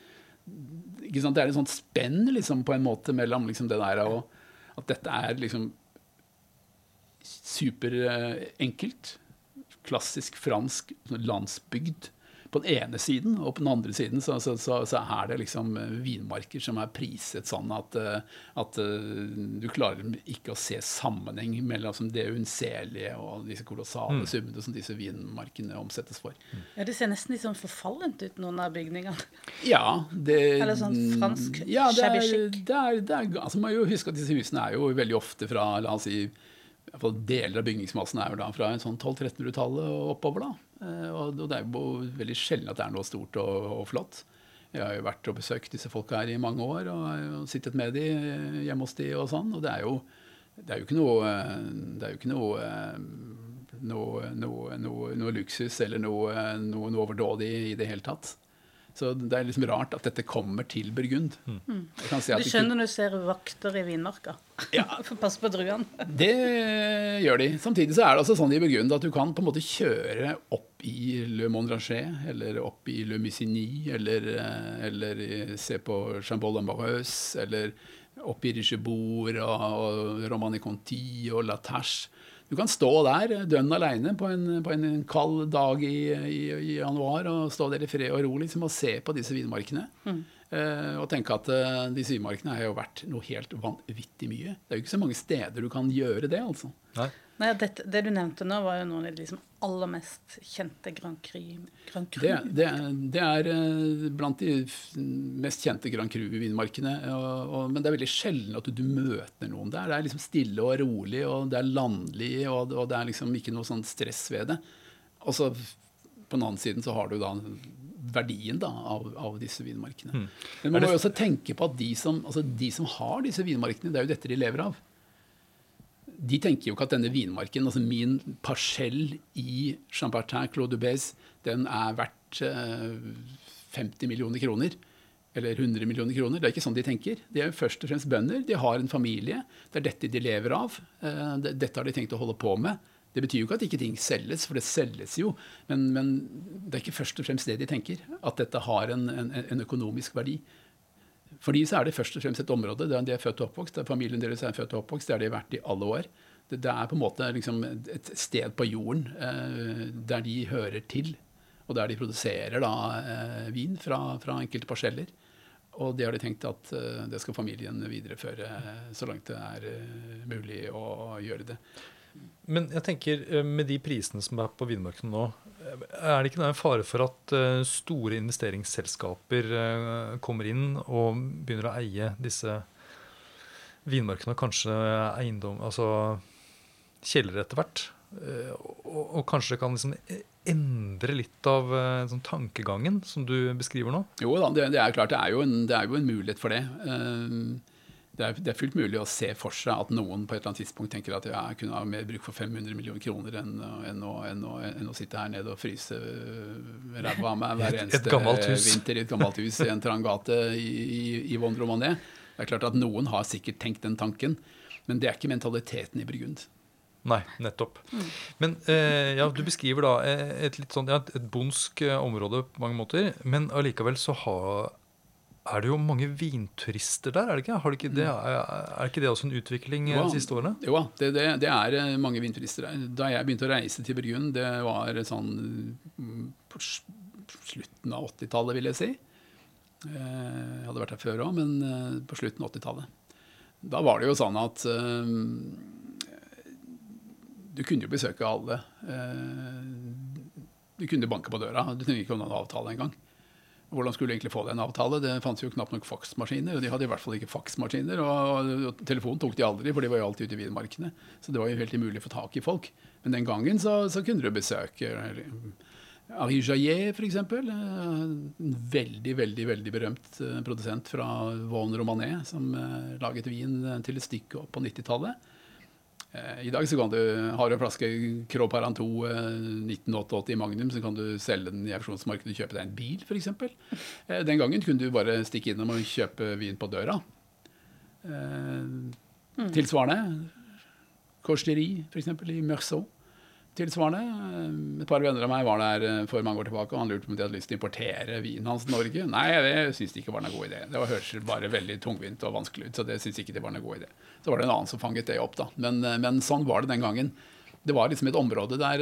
Det er et sånt spenn liksom, på en måte mellom liksom, det der og at dette er liksom superenkelt. Klassisk fransk landsbygd på den ene siden, og på den andre siden så, så, så, så er det liksom eh, vinmarker som er priset sånn at, eh, at eh, du klarer ikke å se sammenheng mellom altså, det unnselige og disse kolossale mm. summene som disse vinmarkene omsettes for. Ja, Det ser nesten litt sånn forfallent ut, noen av bygningene. Ja, det, Eller sånn fransk ja, shabby chic. Det er, det er, altså, man må jo huske at disse husene er jo veldig ofte fra la oss si, Deler av bygningsmassen er jo da fra en sånn 1200-1300-tallet og oppover. da. Eh, og det er jo veldig sjelden at det er noe stort og, og flott. Jeg har jo vært og besøkt disse folka her i mange år og sittet med de eh, hjemme hos de og sånn. Og det er jo, det er jo ikke noe Det er jo ikke noe noe, noe, noe, noe luksus eller noe, overdådig i det hele tatt. Så det er liksom rart at dette kommer til Burgund. Mm. Si du skjønner når du ser vakter i vinmarka? Ja. For passe på druene. det gjør de. Samtidig så er det også sånn i Burgund at du kan på en måte kjøre opp i Le Mondranger, eller opp i Le Musigny, eller, eh, eller se på Chambol Ambareuse, eller opp i Richebourg og, og Romani Conti og La Tache. Du kan stå der dønn aleine på, på, en kald dag i, i, i, januar og stå der i fred og ro liksom, og se på disse vinmarkene. Mm. Uh, og tenke at uh, disse vinmarkene har jo vært noe helt vanvittig mye. Det er jo ikke så mange steder du kan gjøre det, altså. Nei. Nei, det, det, du nevnte nå, var jo noen av de liksom aller mest kjente Grand Cru. Grand Cru. Det, det, det, er uh, blant de mest kjente Grand Cru-vinmarkene. Men det er veldig sjelden at du, du, møter noen der. Det er liksom stille og rolig, og det er landlig, og, og det er liksom ikke noe sånn stress ved det. Og så på den annen side så har du da verdien da, av, av, disse vinmarkene. Mm. Men man må jo også tenke på at de som, altså de som, har disse vinmarkene, det er jo dette de lever av. De tenker jo ikke at denne vinmarken, altså min parsell i Chambertin Claude Dubès, den er verdt eh, 50 millioner kroner. Eller 100 millioner kroner. Det er ikke sånn de tenker. De er jo først og fremst bønder. De har en familie. Det er dette de lever av. Eh, dette har de tenkt å holde på med. Det betyr jo ikke at ikke ting selges, for det selges jo. Men, men, det er ikke først og fremst det de tenker. At dette har en, en, en økonomisk verdi. For de så er det først og fremst et område der de er født og oppvokst. der Familien deres er født og oppvokst. Der de har vært i alle år. Det, det er på en måte liksom et sted på jorden eh, der de hører til. Og der de produserer da, eh, vin fra, fra, enkelte parseller. Og det har de tenkt at eh, det skal familien videreføre så langt det er eh, mulig å gjøre det. Men jeg tenker, eh, med de prisene som er på vinmarkedet nå, er det ikke en fare for at eh, store investeringsselskaper kommer inn og begynner å eie disse vinmarkene, og kanskje eiendom, altså kjellere etter hvert? Og, og, kanskje det kan liksom endre litt av sånn, tankegangen som du beskriver nå? Jo da, det, det er klart. Det er, en, det er, jo en, mulighet for det. Uh, det er, det er, fullt mulig å se for seg at noen på et eller annet tidspunkt tenker at jeg kunne ha mer bruk for 500 millioner kroner enn, enn, å, enn, å, enn å, sitte her nede og fryse øh, ræva av meg hver eneste vinter i et gammelt hus i en trang gate i, i, i Vondromane. Det er klart at noen har sikkert tenkt den tanken, men det er ikke mentaliteten i Burgund. Nei, nettopp. Men eh, ja, du beskriver da et litt sånn, ja, et bondsk eh, område på mange måter. Men allikevel så har er det jo mange vinturister der, er det ikke? Det ikke det, mm. er, er, ikke det også en utvikling jo, de siste årene? Jo, det, det, det, er eh, mange vinturister der. Da jeg begynte å reise til Burgund, det var sånn mm, på slutten av 80-tallet, vil jeg si. Eh, jeg hadde vært der før òg, men eh, på slutten av 80-tallet. Da var det jo sånn at du kunne jo besøke alle. Du kunne banke på døra. Du trengte ikke å ha en avtale engang. Hvordan skulle du egentlig få deg en avtale? Det fantes jo knapt nok faksmaskiner. Og de hadde i hvert fall ikke faksmaskiner. Og, og telefonen tok de aldri, for de var jo alltid ute i vinmarkene. Så det var jo helt umulig å få tak i folk. Men den gangen så, så kunne du besøke Ari Jaillet, f.eks. En veldig, veldig veldig berømt eh, produsent fra Vaughan Romanet, som eh, laget vin til et stykke opp på 90-tallet. Eh, I dag så kan du, har du en flaske Cros Paran 2 1988 i Magnum, så kan du selge den i auksjonsmarkedet og kjøpe deg en bil, f.eks. Eh, den gangen kunne du bare stikke innom og kjøpe vin på døra. Eh, mm. Tilsvarende Corsteri, f.eks. i Meursault tilsvarende. Eh, et par venner av meg var der eh, for mange år tilbake, og han lurte på om de hadde lyst til å importere vinen hans til Norge. Nei, det syntes de ikke var noen god idé. Det hørtes bare veldig tungvint og vanskelig ut, så det syntes ikke det var noen god idé. Så var det en annen som fanget det opp, da. Men, eh, men sånn var det den gangen. Det var liksom et område der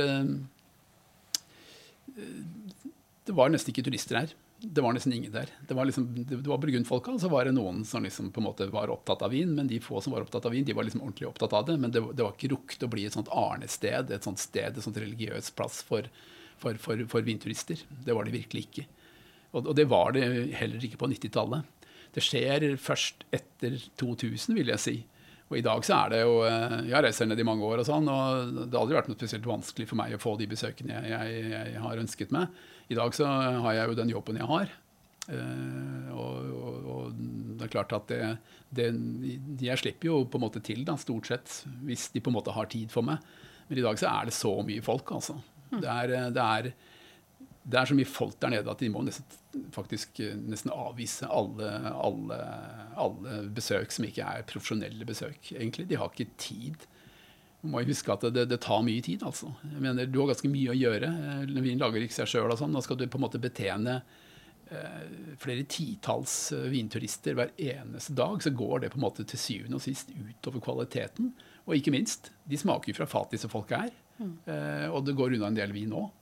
Det var nesten ikke turister her det var nesten ingen der. Det var, liksom, var burgundfolka, og så var det noen som liksom på en måte var opptatt av vin. Men de få som var opptatt av vin, de var liksom ordentlig opptatt av det. Men det, det var ikke rukket å bli et sånt arnested, et sånt sted, et sånt religiøst plass for, for, for, for vinturister. Det var det virkelig ikke. Og, og det var det heller ikke på 90-tallet. Det skjer først etter 2000, vil jeg si. Og i dag så er det jo eh, Jeg har reist ned i mange år og sånn, og det har aldri vært noe spesielt vanskelig for meg å få de besøkene jeg, jeg, jeg har ønsket meg. I dag så har jeg jo den jobben jeg har. Uh, og, og, og, det er klart at det, det, Jeg slipper jo på en måte til, da, stort sett, hvis de på en måte har tid for meg. Men i dag så er det så mye folk, altså. Mm. Det, er, det, er, det, er, så mye folk der nede at de må nesten, faktisk nesten avvise alle, alle, alle besøk som ikke er profesjonelle besøk, egentlig. De har ikke tid du må huske at det, det, tar mye tid. altså. Jeg mener, Du har ganske mye å gjøre. Vin lager ikke seg sjøl. Sånn. Da skal du på en måte betjene eh, flere titalls eh, vinturister hver eneste dag. Så går det på en måte til syvende og sist utover kvaliteten. Og ikke minst, de smaker jo fra fat, disse folka her. Mm. Eh, og det går unna en del vin òg.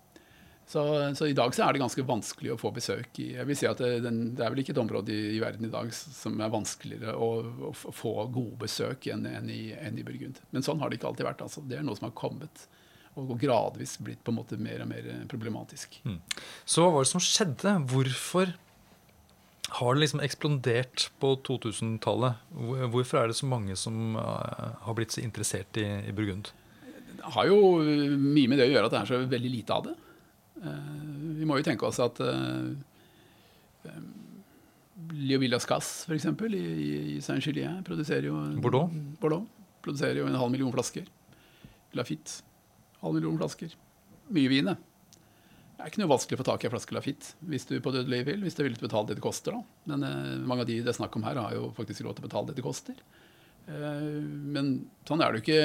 Så, så, i dag så er det ganske vanskelig å få besøk i Jeg vil si at det, den, det er vel ikke et område i, i, verden i dag som er vanskeligere å, å få gode besøk enn, enn, i, enn, i, Burgund. Men sånn har det ikke alltid vært. Altså. Det er noe som har kommet og gradvis blitt på en måte mer og mer problematisk. Mm. Så hva var det som skjedde? Hvorfor har det liksom eksplodert på 2000-tallet? Hvorfor er det så mange som eh, har blitt så interessert i, i Burgund? Det har jo mye med det å gjøre at det er så veldig lite av det. Eh, vi må jo tenke oss at Liovillas Villas Cass, f.eks., i, i Saint-Gilien, produserer jo Bordeaux. Bordeaux produserer jo en halv million flasker. Lafitte, halv million flasker. Mye vin, det. Det er ikke noe vanskelig å få tak i en flaske Lafitte hvis du på dødelig vil, hvis du er villig til å betale det det koster. da. Men eh, mange av de det er snakk om her, har jo faktisk lov til å betale det det koster. Eh, men sånn er det jo ikke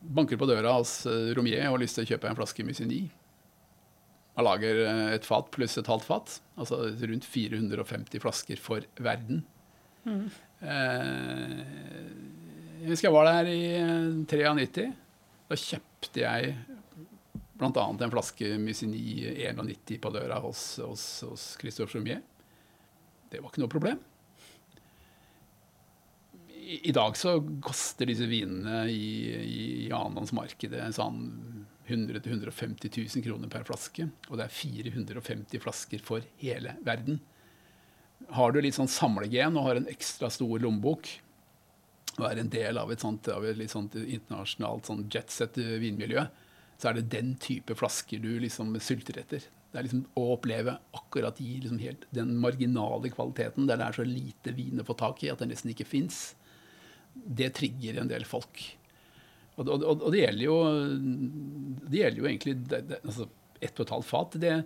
banker på døra hos eh, Romier og har lyst til å kjøpe en flaske Musigny. Man lager eh, et fat pluss et halvt fat, altså rundt 450 flasker for verden. Mm. Eh, jeg husker jeg var der i 93. Da kjøpte jeg bl.a. en flaske Musigny 91 på døra hos, hos, hos Christophe Romier. Det var ikke noe problem i, dag så koster disse vinene i, i, annenhåndsmarkedet sånn 100 000-150 000 kroner per flaske. Og det er 450 flasker for hele verden. Har du litt sånn samlegen og har en ekstra stor lommebok, og er en del av et, sånt, av et litt sånt internasjonalt sånn jetset vinmiljø, så er det den type flasker du liksom sulter etter. Det er liksom å oppleve akkurat i liksom helt den marginale kvaliteten der det er så lite vin å få tak i at den nesten ikke fins det trigger en del folk. Og, og, og, det, gjelder jo, det gjelder jo egentlig det, det, altså Ett og et halvt fat, det er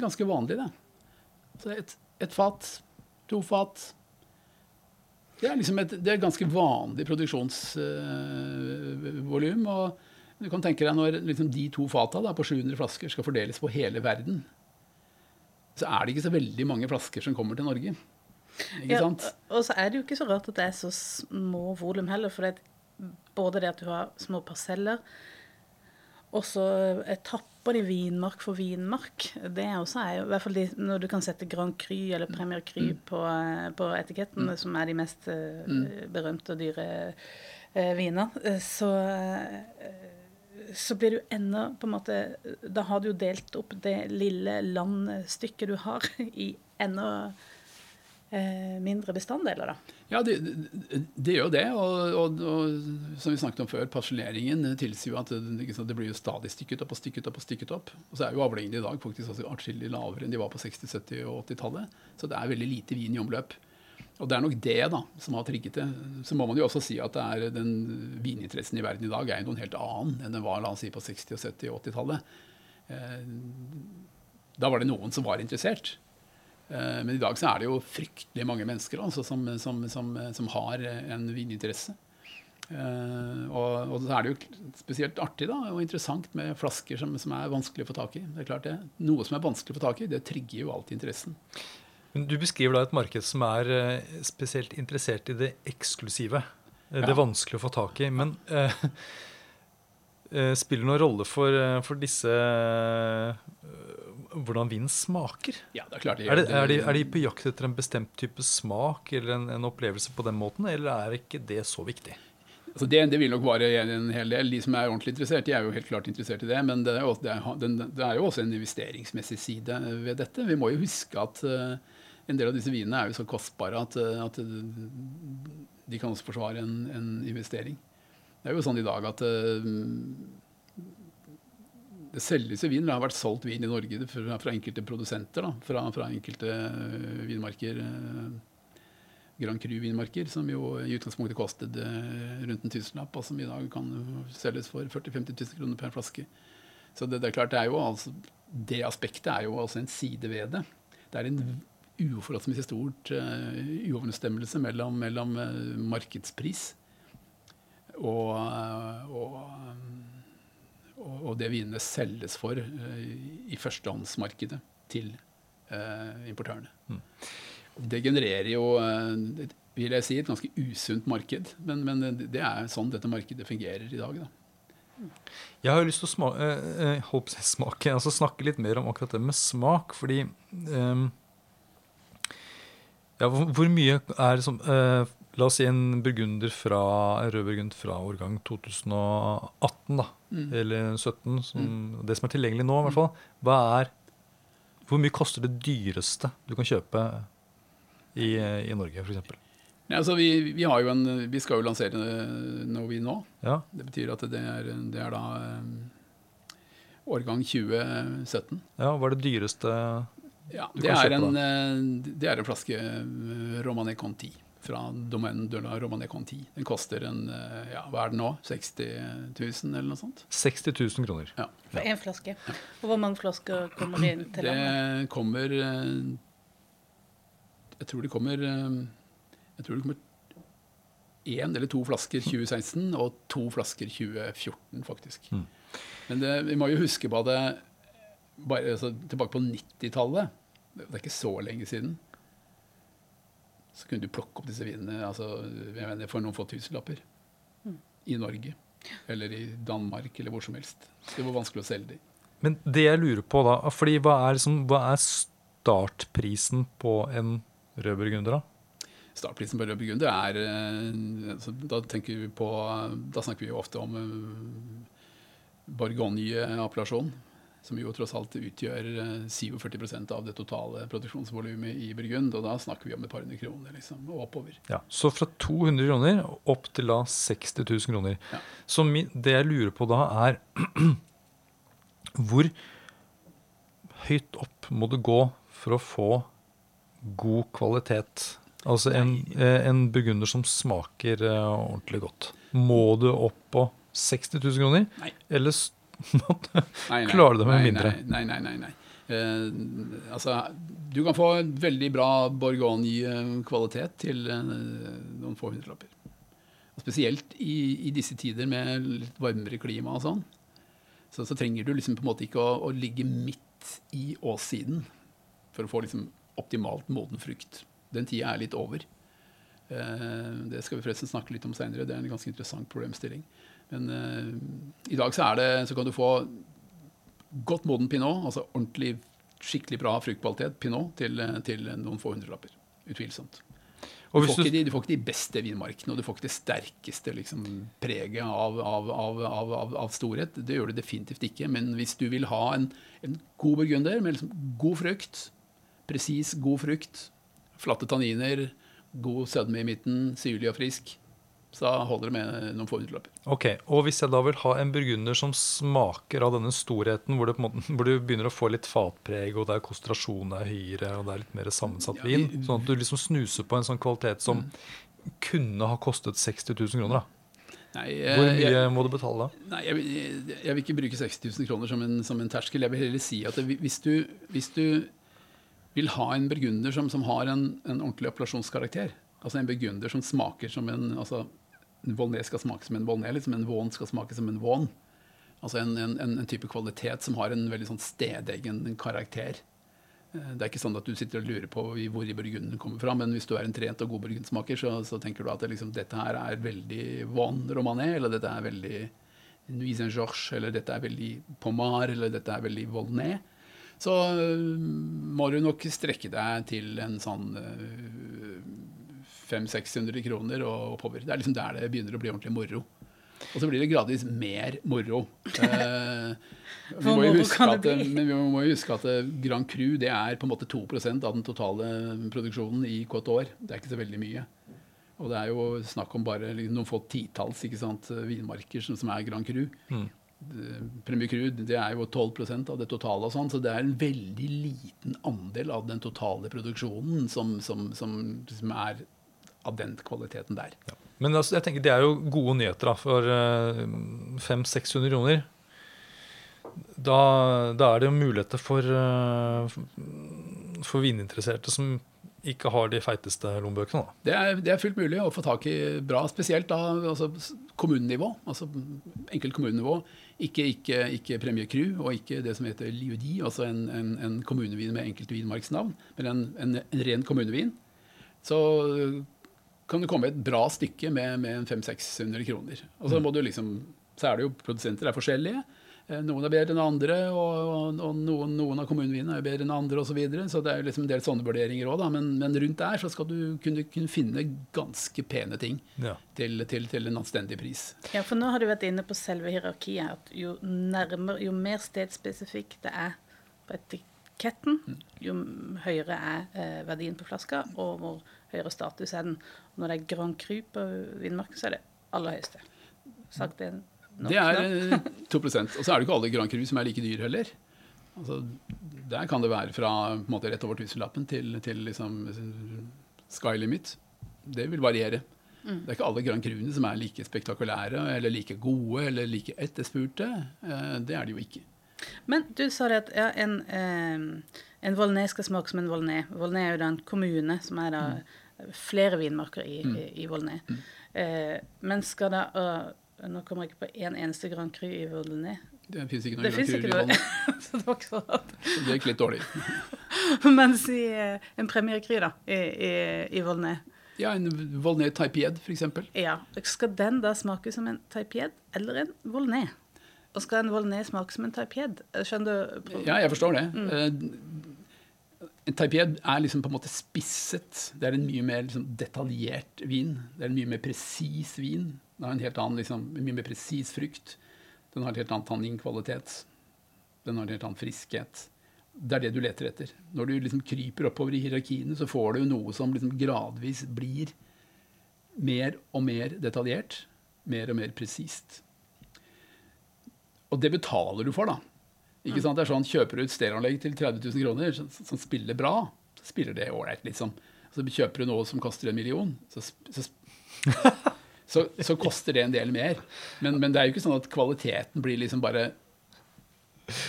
ganske vanlig, det. Så et, et fat, to fat Det er liksom et, det er ganske vanlig produksjonsvolum. Uh, og du kan tenke deg når liksom de to fata da, på 700 flasker skal fordeles på hele verden, så er det ikke så veldig mange flasker som kommer til Norge. Ikke sant? og så er det jo ikke så rart at det er så små volum heller. For det både det at du har små parseller, og så etapper de vinmark for vinmark. Det er også er i hvert fall de, når du kan sette Grand Cru eller Premier Cru mm. på, på, etiketten, mm. som er de mest mm. berømte og dyre eh, viner, så uh, så blir du enda på en måte Da har du jo delt opp det lille landstykket du har, i enda eh, mindre bestanddeler, da? Ja, det, det, gjør jo det. Og, og, og, som vi snakket om før, parseleringen tilsier jo at det, det, blir jo stadig stykket opp og stykket opp. Og stykket opp. Og så er jo avlingene i dag faktisk altså atskillig lavere enn de var på 60-, 70- og 80-tallet. Så det er veldig lite vin i omløp. Og det er nok det da, som har trigget det. Så må man jo også si at den vininteressen i verden i dag er jo noen helt annen enn den var la oss si, på 60-, 70- og 80-tallet. Eh, da var det noen som var interessert. Eh, men i dag så er det jo fryktelig mange mennesker altså, som, som, som, som, har en vininteresse. Uh, og, og, så er det jo spesielt artig da, og interessant med flasker som, er vanskelig å få tak i. Det er klart det. Noe som er vanskelig å få tak i, det trigger jo alltid interessen. Men Du beskriver da et marked som er uh, spesielt interessert i det eksklusive. Ja. Det vanskelige å få tak i. Men eh, spiller det noen rolle for, for disse hvordan vinen smaker? Ja, det Er klart. Det, er, det, er, de, er, de, på jakt etter en bestemt type smak eller en, en opplevelse på den måten, eller er ikke det så viktig? Altså det, det, vil nok være en hel del. De som er ordentlig interessert, de er jo helt klart interessert i det. Men det er jo, det er, det er jo også en investeringsmessig side ved dette. Vi må jo huske at uh, en del av disse vinene er jo så kostbare at, uh, at de kan også forsvare en, en, investering. Det er jo sånn i dag at uh, det selges jo vin. Det har vært solgt vin i Norge fra, fra enkelte produsenter. Da, fra, fra, enkelte uh, vinmarker. Uh, Grand Cru-vinmarker, som jo i utgangspunktet kostet uh, rundt en tusenlapp, og som i dag kan selges for 40 000-50 000 kroner per flaske. Så det, det, er klart, det, er jo altså, det aspektet er jo altså en side ved det. Det er en uforholdsmessig stort uh, uoverensstemmelse mellom, mellom markedspris og, og um, og det vinene selges for uh, i førstehåndsmarkedet til uh, importørene. Mm. Det genererer jo uh, vil jeg si, et ganske usunt marked, men, men, det er sånn dette markedet fungerer i dag. Da. Jeg har jo lyst til å smake, eh, eh, smake altså snakke litt mer om akkurat det med smak. Fordi eh, ja, hvor, hvor, mye er som eh, La oss si en burgunder fra, en rød burgund fra årgang 2018, da. Mm. Eller 2017. Som, mm. Det som er tilgjengelig nå, i hvert fall. Hva er, hvor mye koster det dyreste du kan kjøpe i, i Norge, f.eks.? Ja, altså vi, vi, en, vi, skal jo lansere Novi nå. Ja. Det betyr at det er, det er da um, årgang 2017. Ja, Hva er det dyreste ja, du kan kjøpe? En, da? det er en flaske Romané Conti fra domenet de la Romané Conti. Den koster en, ja, hva er den nå? 60 000 eller noe sånt? 60 000 kroner. Ja. For én flaske. Og hvor mange flasker kommer det inn til? Det kommer Jeg tror det kommer jeg tror det kommer én eller to flasker 2016 og to flasker 2014, faktisk. Mm. Men det, vi må jo huske på det bare altså, tilbake på 90-tallet. Det er ikke så lenge siden. Så kunne du plukke opp disse vinene altså, mener, for noen få tusenlapper. Mm. I Norge. Eller i Danmark, eller hvor som helst. Så det var vanskelig å selge de. Men det jeg lurer på da, fordi hva er, liksom, hva er startprisen på en rød burgunder, da? Startprisen på rød burgunder er eh, altså, da, vi på, da snakker vi jo ofte om uh, Bourgogne-appellasjon, som jo tross alt utgjør 47 eh, av det totale produksjonsvolumet i Burgund. Og da snakker vi om et par hundre kroner liksom, og oppover. Ja, Så fra 200 kroner opp til da 60 000 kroner. Ja. Så det jeg lurer på da, er hvor høyt opp må du gå for å få god kvalitet Altså en, eh, en burgunder som smaker uh, ordentlig godt. Må du opp på 60 000 kroner? Nei. Eller klarer du det med mindre? Nei, nei, nei. nei. Uh, altså, du kan få veldig bra Borgoni-kvalitet til uh, noen få hundrelapper. Spesielt i, i, disse tider med litt varmere klima og sånn. Så, så, trenger du liksom på en måte ikke å, å ligge midt i åssiden for å få liksom optimalt moden frukt den tida er litt over. Eh, det skal vi forresten snakke litt om seinere. Det er en ganske interessant problemstilling. Men uh, i dag så, det, så kan du få godt moden pinot, altså ordentlig, skikkelig bra fruktkvalitet pinot, til, til noen få hundrelapper. Utvilsomt. Du får, du... De, du får, ikke de, beste vinmarkene, og du får ikke det sterkeste liksom, preget av, av, av, av, storhet. Det gjør du definitivt ikke. Men hvis du vil ha en, en god burgunder med liksom, god frukt, presis god frukt, Flatte tanniner, god sødme i midten, syrlig og frisk. Så da holder det med noen få hundrelapper. Ok, og Hvis jeg da vil ha en burgunder som smaker av denne storheten, hvor, måte, hvor, du begynner å få litt fatpreg, og der konsentrasjonen er høyere, og det er litt mer sammensatt ja, vin, sånn at du liksom snuser på en sånn kvalitet som mm. kunne ha kostet 60 000 kroner, da. Nei, jeg, Hvor mye jeg, må du betale da? Nei, jeg, jeg, vil ikke bruke 60 000 kroner som en, som en terskel. Jeg vil heller si at hvis du, hvis du vil ha en burgunder som, som har en, en, ordentlig appellasjonskarakter. Altså en burgunder som smaker som en altså en Volnais skal smake som en Volnais, liksom en Vaughan skal smake som en Vaughan. Altså en, en, en, type kvalitet som har en veldig sånn stedegen karakter. Eh, det er ikke sånn at du sitter og lurer på hvor i burgunden kommer fra, men hvis du er en trent og god burgundsmaker, så, så, tenker du at det liksom, dette her er veldig Vaughan Romané, eller dette er veldig Nuit Saint-Georges, eller dette er veldig Pommard, eller dette er veldig Volnais så øh, må du nok strekke deg til en sånn 500-600 øh, kroner og oppover. Det er liksom der det begynner å bli ordentlig moro. Og så blir det gradvis mer moro. Eh, vi må jo huske at, men vi må jo huske at øh, Grand Cru det er på en måte 2% av den totale produksjonen i Côte år. Det er ikke så veldig mye. Og det er jo snakk om bare noen få titalls vinmarker som, som, er Grand Cru. Mm. Premier Cru det er jo 12% av det totale, og sånn, så det er en veldig liten andel av den totale produksjonen som, som, som, som er av den kvaliteten der. Ja. Men altså, jeg tenker det er jo gode nyheter da, for uh, eh, 500-600 kroner. Da, da, er det jo muligheter for, uh, for vininteresserte som ikke har de feiteste lommebøkene? Det er, det er, fullt mulig å få tak i bra, spesielt da altså kommunenivå. Altså enkelt kommunenivå. Ikke, ikke, ikke Premier Cru og ikke det som heter Liudi, altså en, en, en kommunevin med enkelte vinmarksnavn, men en, en, en, ren kommunevin. Så kan du komme et bra stykke med, med 500-600 kroner. Og så mm. må du liksom Så er det jo produsenter er forskjellige. Eh, noen er bedre enn andre, og, og, og noen, noen, av kommunevinene er bedre enn andre osv. Så, videre. så det er jo liksom en del sånne vurderinger òg, men, men, rundt der så skal du kunne, kunne finne ganske pene ting ja. til, til, til, en anstendig pris. Ja, for nå har du vært inne på selve hierarkiet. at Jo, nærmere, jo mer stedspesifikt det er på etiketten, mm. jo høyere er eh, verdien på flaska, og hvor høyere status den. Når det er Grand Cru på vinmarken, så er det aller høyeste. Sagt det nok. det er 2% Og så er det ikke alle Grand Cru som er like dyr heller. Altså, der kan det være fra måte, rett over tusenlappen til, til liksom, sky limit. Det vil variere. Mm. Det er ikke alle Grand Cruene som er like spektakulære eller like gode eller like etterspurte. Eh, det er de jo ikke. Men du sa det at ja, en, eh, en Volnay skal smake som en Volnay. Volnay er jo da en kommune som er da mm. Flere vinmarker i, mm. i, Volnay. Mm. Eh, men skal det uh, nå kommer jeg ikke på én en eneste Grand Cru i Volnay. Det fins ikke noe Grand Cru i Volnay. så det var ikke sånn at... Så det gikk litt dårlig. Mens i uh, en Premier Cru da, i, i, i Volnay Ja, en Volnay Taipied f.eks. Ja. Skal den da smake som en Taipied eller en Volnay? Og skal en Volnay smake som en Taipied? Skjønner du? Ja, jeg forstår det. Mm. Taipied er liksom på en måte spisset. Det er en mye mer liksom, detaljert vin. Det er en mye mer presis vin. Den har en helt annen, liksom, mye mer presis frukt. Den har en helt annen tanninkvalitet. Den har en helt annen friskhet. Det er det du leter etter. Når du liksom kryper oppover i hierarkiene, så får du noe som liksom gradvis blir mer og mer detaljert. Mer og mer presist. Og det betaler du for, da. Ikke sant? Det er sånn, Kjøper du et stereoanlegg til 30 000 kroner som, som spiller bra, så spiller det ålreit, liksom. Så kjøper du noe som koster en million, så, så så, så, koster det en del mer. Men, men, det er jo ikke sånn at kvaliteten blir liksom bare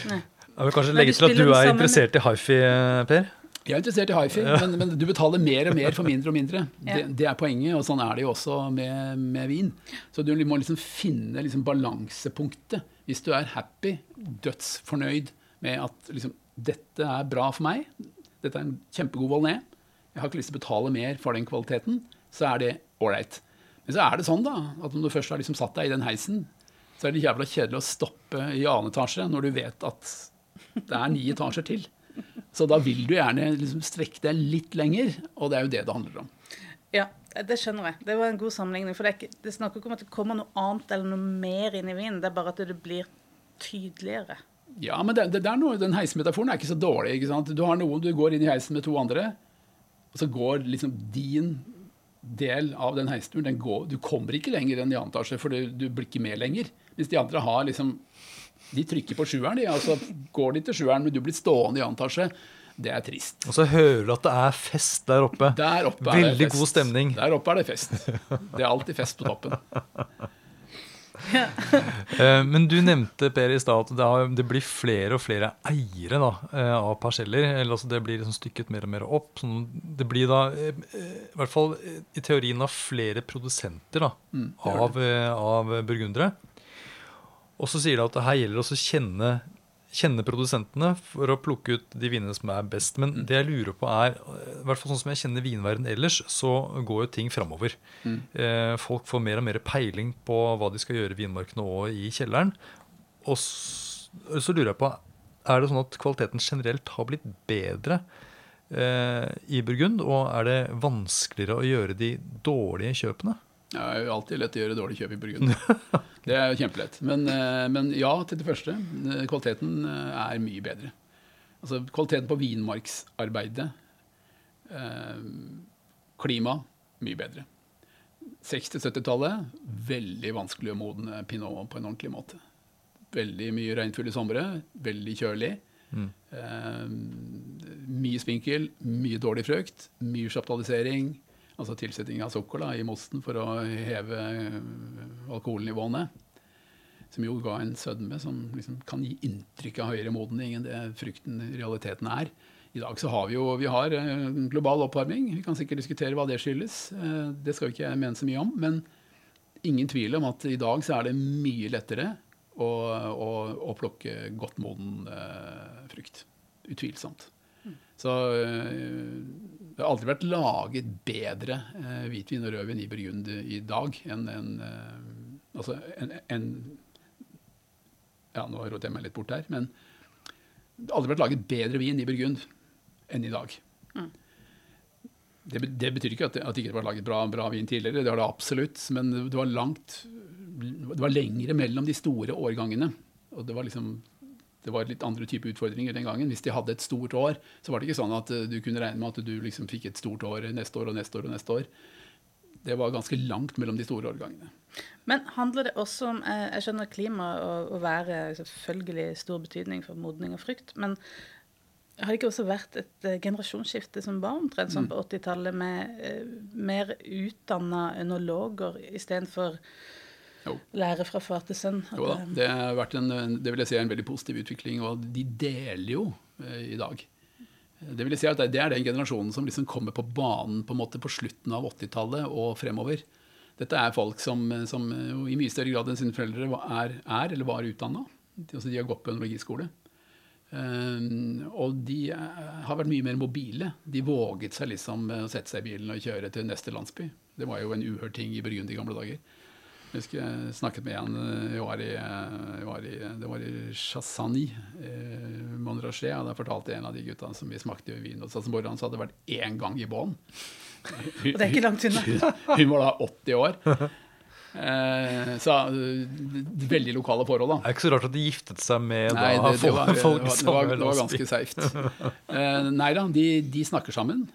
Nei. Jeg vil kanskje legge til at du er interessert i hifi, Per? Jeg er interessert i hifi, ja. men, men, du betaler mer og mer for mindre og mindre. Ja. Det, det, er poenget, og sånn er det jo også med, med vin. Så du må liksom finne liksom balansepunktet. Hvis du er happy, dødsfornøyd med at liksom, dette er bra for meg, dette er en kjempegod Volnay, jeg har ikke lyst til å betale mer for den kvaliteten, så er det ålreit. Men så er det sånn da, at om du først har liksom satt deg i den heisen, så er det jævla kjedelig å stoppe i annen etasje når du vet at det er ni etasjer til. Så da vil du gjerne liksom strekke deg litt lenger, og det er jo det det handler om. Ja, det skjønner jeg. Det var en god sammenligning. For det, er ikke, det snakker ikke om at det kommer noe annet eller noe mer inn i vinen. Det er bare at det blir tydeligere. Ja, men det, det, det noe, den heismetaforen er ikke så dårlig. ikke? Du har noen, du går inn i heisen med to andre, og så går liksom din del av den heisturen Du kommer ikke lenger enn i annen etasje, for du, du, blir ikke med lenger. Hvis de andre har liksom De trykker på sjueren, de. Altså går de til sjueren, men du blir stående i annen etasje. Det er trist. Og så hører du at det er fest der oppe. Der oppe er Veldig det fest. god stemning. Der oppe er det fest. Det er alltid fest på toppen. Eh, men du nevnte Per i stad at det, blir flere og flere eiere da, eh, av parseller. eller altså Det blir liksom stykket mer og mer opp. Sånn, det blir da, eh, i hvert fall i teorien, av flere produsenter da, mm, av, av burgundere. Og så sier det at her gjelder det å kjenne kjenne produsentene for å plukke ut de vinene som er best. Men mm. det jeg lurer på er, i hvert fall sånn som jeg kjenner vinverden ellers, så går jo ting framover. Mm. Eh, folk får mer og mer peiling på hva de skal gjøre i vinmarkene og i kjelleren. Og så, så, lurer jeg på, er det sånn at kvaliteten generelt har blitt bedre eh, i Burgund? Og er det vanskeligere å gjøre de dårlige kjøpene? Det er jo alltid lett å gjøre dårlig kjøp i Burgund. Det er jo kjempelett. Men, eh, men, ja, til det første. Eh, kvaliteten eh, er mye bedre. Altså kvaliteten på vinmarksarbeidet. Klima mye bedre. 60-70-tallet veldig vanskelig å modne pinot på en ordentlig måte. Veldig mye regnfulle somre, veldig kjølig. Mm. mye spinkel, mye dårlig frukt, mye chaptalisering altså tilsetting av sukker da, i mosten for å heve eh, alkoholnivåene. Som jo ga en sødme som liksom kan gi inntrykk av høyere modning enn det frukten realiteten er. I dag så har vi jo vi har eh, global oppvarming. Vi kan sikkert diskutere hva det skyldes. Eh, det skal ikke jeg mene så mye om. Men ingen tvil om at i dag så er det mye lettere å, å, å plukke godt moden frukt. Utvilsomt. Så eh, det har aldri vært laget bedre eh, hvitvin og rødvin i Burgund i dag enn en, eh, altså en, en, Ja, nå rotet jeg meg litt bort her, men det har aldri vært laget bedre vin i Burgund enn i dag. Mm. Det, det, betyr ikke at det, at det ikke var laget bra, bra, vin tidligere, det har det absolutt. Men det var langt Det var lengre mellom de store årgangene. Og det var liksom det var litt andre type utfordringer den gangen. Hvis de hadde et stort år, så var det ikke sånn at eh, du kunne regne med at du liksom fikk et stort år neste år og neste år og neste år. Det var ganske langt mellom de store årgangene. Men handler det også om eh, Jeg skjønner klima og, og været selvfølgelig stor betydning for modning og frukt. Men har det ikke også vært et uh, generasjonsskifte som var omtrent sånn mm. på 80-tallet, med uh, mer utdanna ønologer istedenfor lære fra far til sønn? Jo da, det har vært en, det vil jeg si er en veldig positiv utvikling, og de deler jo uh, i dag. Det vil jeg si at det er den generasjonen som liksom kommer på banen på, en måte på slutten av 80-tallet og fremover. Dette er folk som, som i mye større grad enn sine foreldre er, er eller var utdanna. Altså de har gått på ønologiskole. Um, og de har vært mye mer mobile. De våget seg liksom å sette seg i bilen og kjøre til neste landsby. Det var jo en uhørt ting i Burgund i gamle dager. Jeg husker jeg snakket med en eh, jeg var i, eh, jeg var i, Det var i Chassani, eh, Montrachet. Og der fortalte en av de gutta som vi smakte vin hos morgenen, så hadde vært én gang i bånn. Og det er ikke langt unna. Hun, hun var da 80 år. Eh, så veldig lokale forhold, da. Det er ikke så rart at de giftet seg med nei, det, det, var, folk det, var, det, var, det var ganske safe. Eh, nei da, de, de, snakker sammen.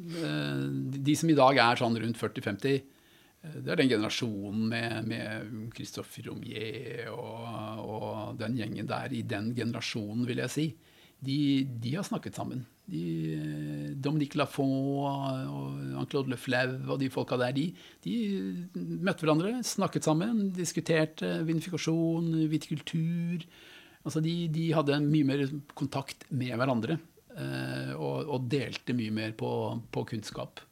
Eh, de som i dag er sånn rundt 40-50, eh, det er den generasjonen med, med Christophe Romier og, og, den gjengen der, i den generasjonen, vil jeg si. De, de har snakket sammen. De, Dominique Lafont og Claude Lefleuve og de folka der, de, de, møtte hverandre, snakket sammen, diskuterte vinifikasjon, vitikultur. Altså de, de, hadde mye mer kontakt med hverandre eh, og, og, delte mye mer på, på kunnskap.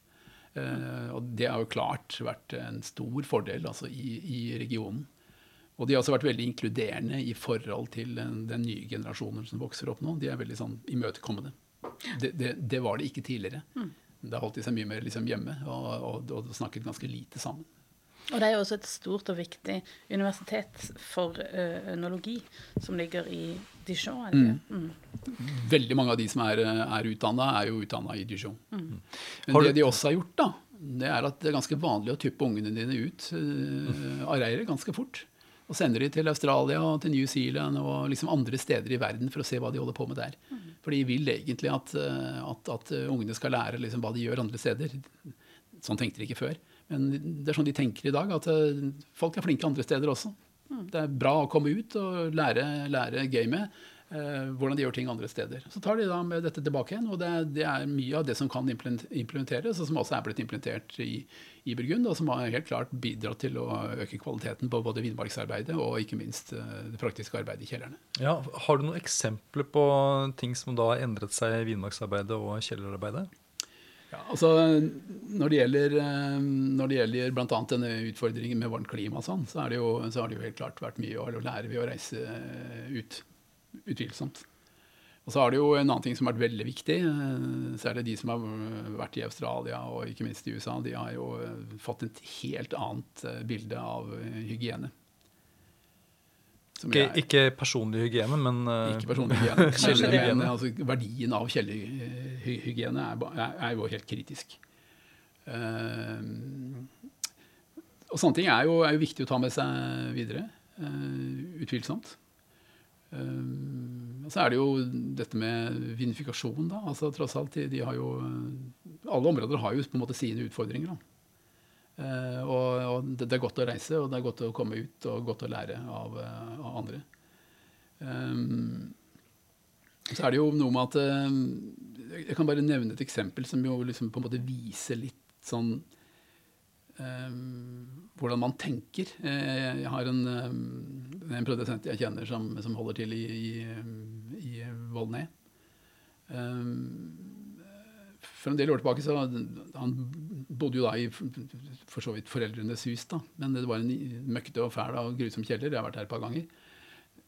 Eh, og det har jo klart vært en stor fordel altså, i, i, regionen. Og de har også vært veldig inkluderende i forhold til den, den nye generasjonen som vokser opp nå. De er veldig sånn imøtekommende. Det, det, det, var det ikke tidligere. Mm. Da holdt de seg mye mer liksom hjemme og, og, og, snakket ganske lite sammen. Og det er jo også et stort og viktig universitet for uh, ønologi som ligger i Dijon. Mm. Mm. Veldig mange av de som er, er utdanna, er jo utdanna i Dijon. Mm. Men det de også har gjort, da, det er at det er ganske vanlig å typpe ungene dine ut uh, av reiret ganske fort. Og sender de til Australia og til New Zealand og liksom andre steder i verden for å se hva de holder på med der. Mm. For de vil egentlig at, eh, at, at ungene skal lære liksom hva de gjør andre steder. Sånn tenkte de ikke før. Men det er sånn de tenker i dag, at eh, folk er flinke andre steder også. Mm. Det er bra å komme ut og lære, lære gamet eh, hvordan de gjør ting andre steder. Så tar de da med dette tilbake igjen, og det, det er mye av det som kan implementeres, og som også er blitt implementert i, i Burgund, og som har helt klart bidratt til å øke kvaliteten på både vinmarksarbeidet og ikke minst eh, det praktiske arbeidet i kjellerne. Ja, har du noen eksempler på ting som da har endret seg i vinmarksarbeidet og kjellerarbeidet? Ja, altså Når det gjelder, eh, når det gjelder bl.a. denne utfordringen med varmt klima, sånn, så, er jo, så har det jo helt klart vært mye å lære ved å reise ut utvilsomt. Og så har det jo en annen ting som har vært veldig viktig. Særlig er det de som har vært i Australia og ikke minst i USA. De har jo eh, fått et helt annet eh, bilde av hygiene. Ikke, ikke, personlig hygiene, men Ikke personlig hygiene. kjellerhygiene. altså, verdien av kjellerhygiene er, er, er, jo helt kritisk. Uh, og sånne ting er jo, er jo, viktig å ta med seg videre. Uh, utvilsomt. Og så er det jo dette med vinifikasjon, da. altså tross alt, de, de, har jo Alle områder har jo på en måte sine utfordringer. da. Uh, og, og det, er godt å reise, og det er godt å komme ut og godt å lære av, uh, av andre. Um, så er det jo noe med at Jeg kan bare nevne et eksempel som jo liksom på en måte viser litt sånn um, hvordan man tenker. Eh, jeg har en, eh, en produsent jeg kjenner som, som holder til i, i, i Volnay. Um, for en del år tilbake så Han bodde jo da i for så vidt foreldrenes hus, da. Men det var en møkkete og fæl og grusom kjeller. Jeg har vært her et par ganger.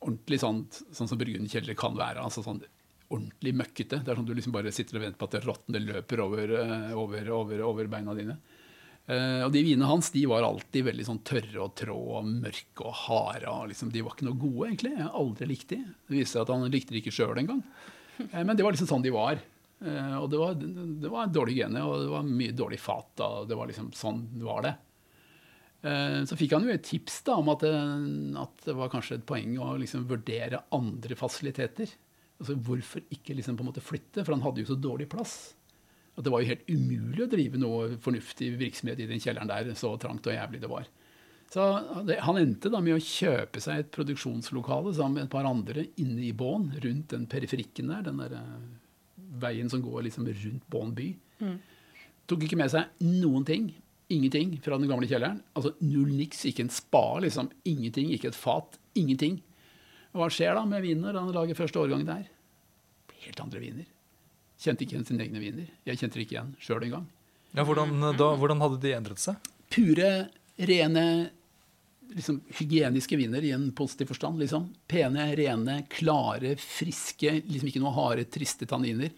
Ordentlig sånn, sånn som kjeller kan være. altså sånn ordentlig møkkete. Det er sånn Du liksom bare sitter og venter på at det råtne løper over, over, over, over beina dine. Uh, og de vinene hans de var alltid veldig sånn tørre og trå og mørke og harde. Og liksom, de var ikke noe gode, egentlig. Jeg har aldri likt de. Det viste seg at han likte de ikke sjøl engang. Uh, men det var liksom sånn de var. Uh, og det var, det var dårlig hygiene, og det var mye dårlig fat. Og det var liksom sånn var det. Så fikk han jo et tips da, om at det, at det var kanskje et poeng å liksom vurdere andre fasiliteter. Altså Hvorfor ikke liksom på en måte flytte? For han hadde jo så dårlig plass. At det var jo helt umulig å drive noe fornuftig virksomhet i den kjelleren der, så trangt og jævlig det var. Så det, Han endte da med å kjøpe seg et produksjonslokale sammen med et par andre inne i båen, rundt den periferikken der. Den der veien som går liksom rundt Bonn by. Mm. Tok ikke med seg noen ting. Ingenting fra den gamle kjelleren. Altså null niks, ikke en spa, liksom. Ingenting, ikke et fat. Ingenting. Hva skjer da med viner når han lager første årgang der? Helt andre viner. Kjente ikke igjen sine egne viner. Jeg kjente det ikke igjen sjøl engang. Ja, hvordan, da, hvordan hadde de endret seg? Pure, rene, liksom, hygieniske viner i en positiv forstand. Liksom. Pene, rene, klare, friske. Liksom ikke noe harde, triste tanniner.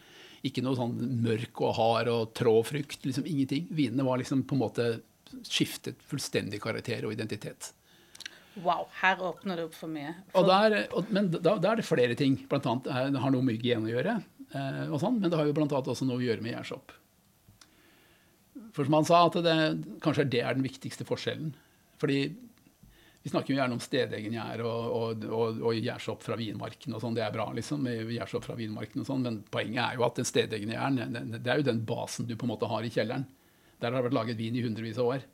Ikke noe sånn mørk og hard og trå frukt. Liksom ingenting. Vinene var liksom på en måte skiftet fullstendig karakter og identitet. Wow, her åpner det opp for mye. For... Der, og, men da, da, er det flere ting. Blant annet, det har noe med hygiene å gjøre. Eh, og sånn, men det har jo blant annet også noe å gjøre med gjærsopp. For som han sa, at det, kanskje det er den viktigste forskjellen. Fordi vi snakker jo gjerne om stedegen gjær og, og, og, og gjærsopp fra vinmarken. og sånn, Det er bra, liksom, med gjærsopp fra vinmarken og sånn, men poenget er jo at den stedegne gjæren det er jo den basen du på en måte har i kjelleren. Der har det vært laget vin i hundrevis av år.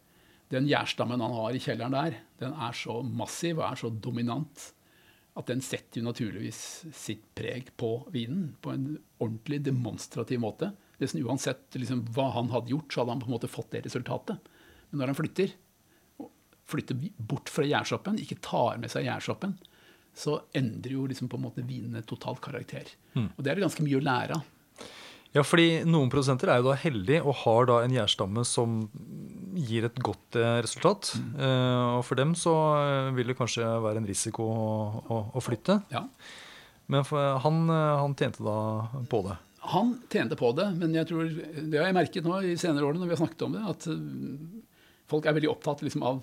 Den gjærstammen han har i kjelleren der, den er så massiv og er så dominant at den setter jo naturligvis sitt preg på vinen på en ordentlig demonstrativ måte. Nesten uansett liksom, hva han hadde gjort, så hadde han på en måte fått det resultatet. Men når han flytter, flytter bort fra jærsoppen, ikke tar med seg jærsoppen, så endrer jo liksom på en måte vinene totalt karakter. Mm. Og det er det ganske mye å lære av. Ja, fordi noen produsenter er jo da heldige og har da en gjærstamme som gir et godt eh, resultat. Mm. Uh, og for dem så eh, vil det kanskje være en risiko å, å, å flytte. Ja. Men han, han, tjente da på det. Han tjente på det, men jeg tror, det har jeg merket nå i senere årene når vi har snakket om det, at folk er veldig opptatt liksom, av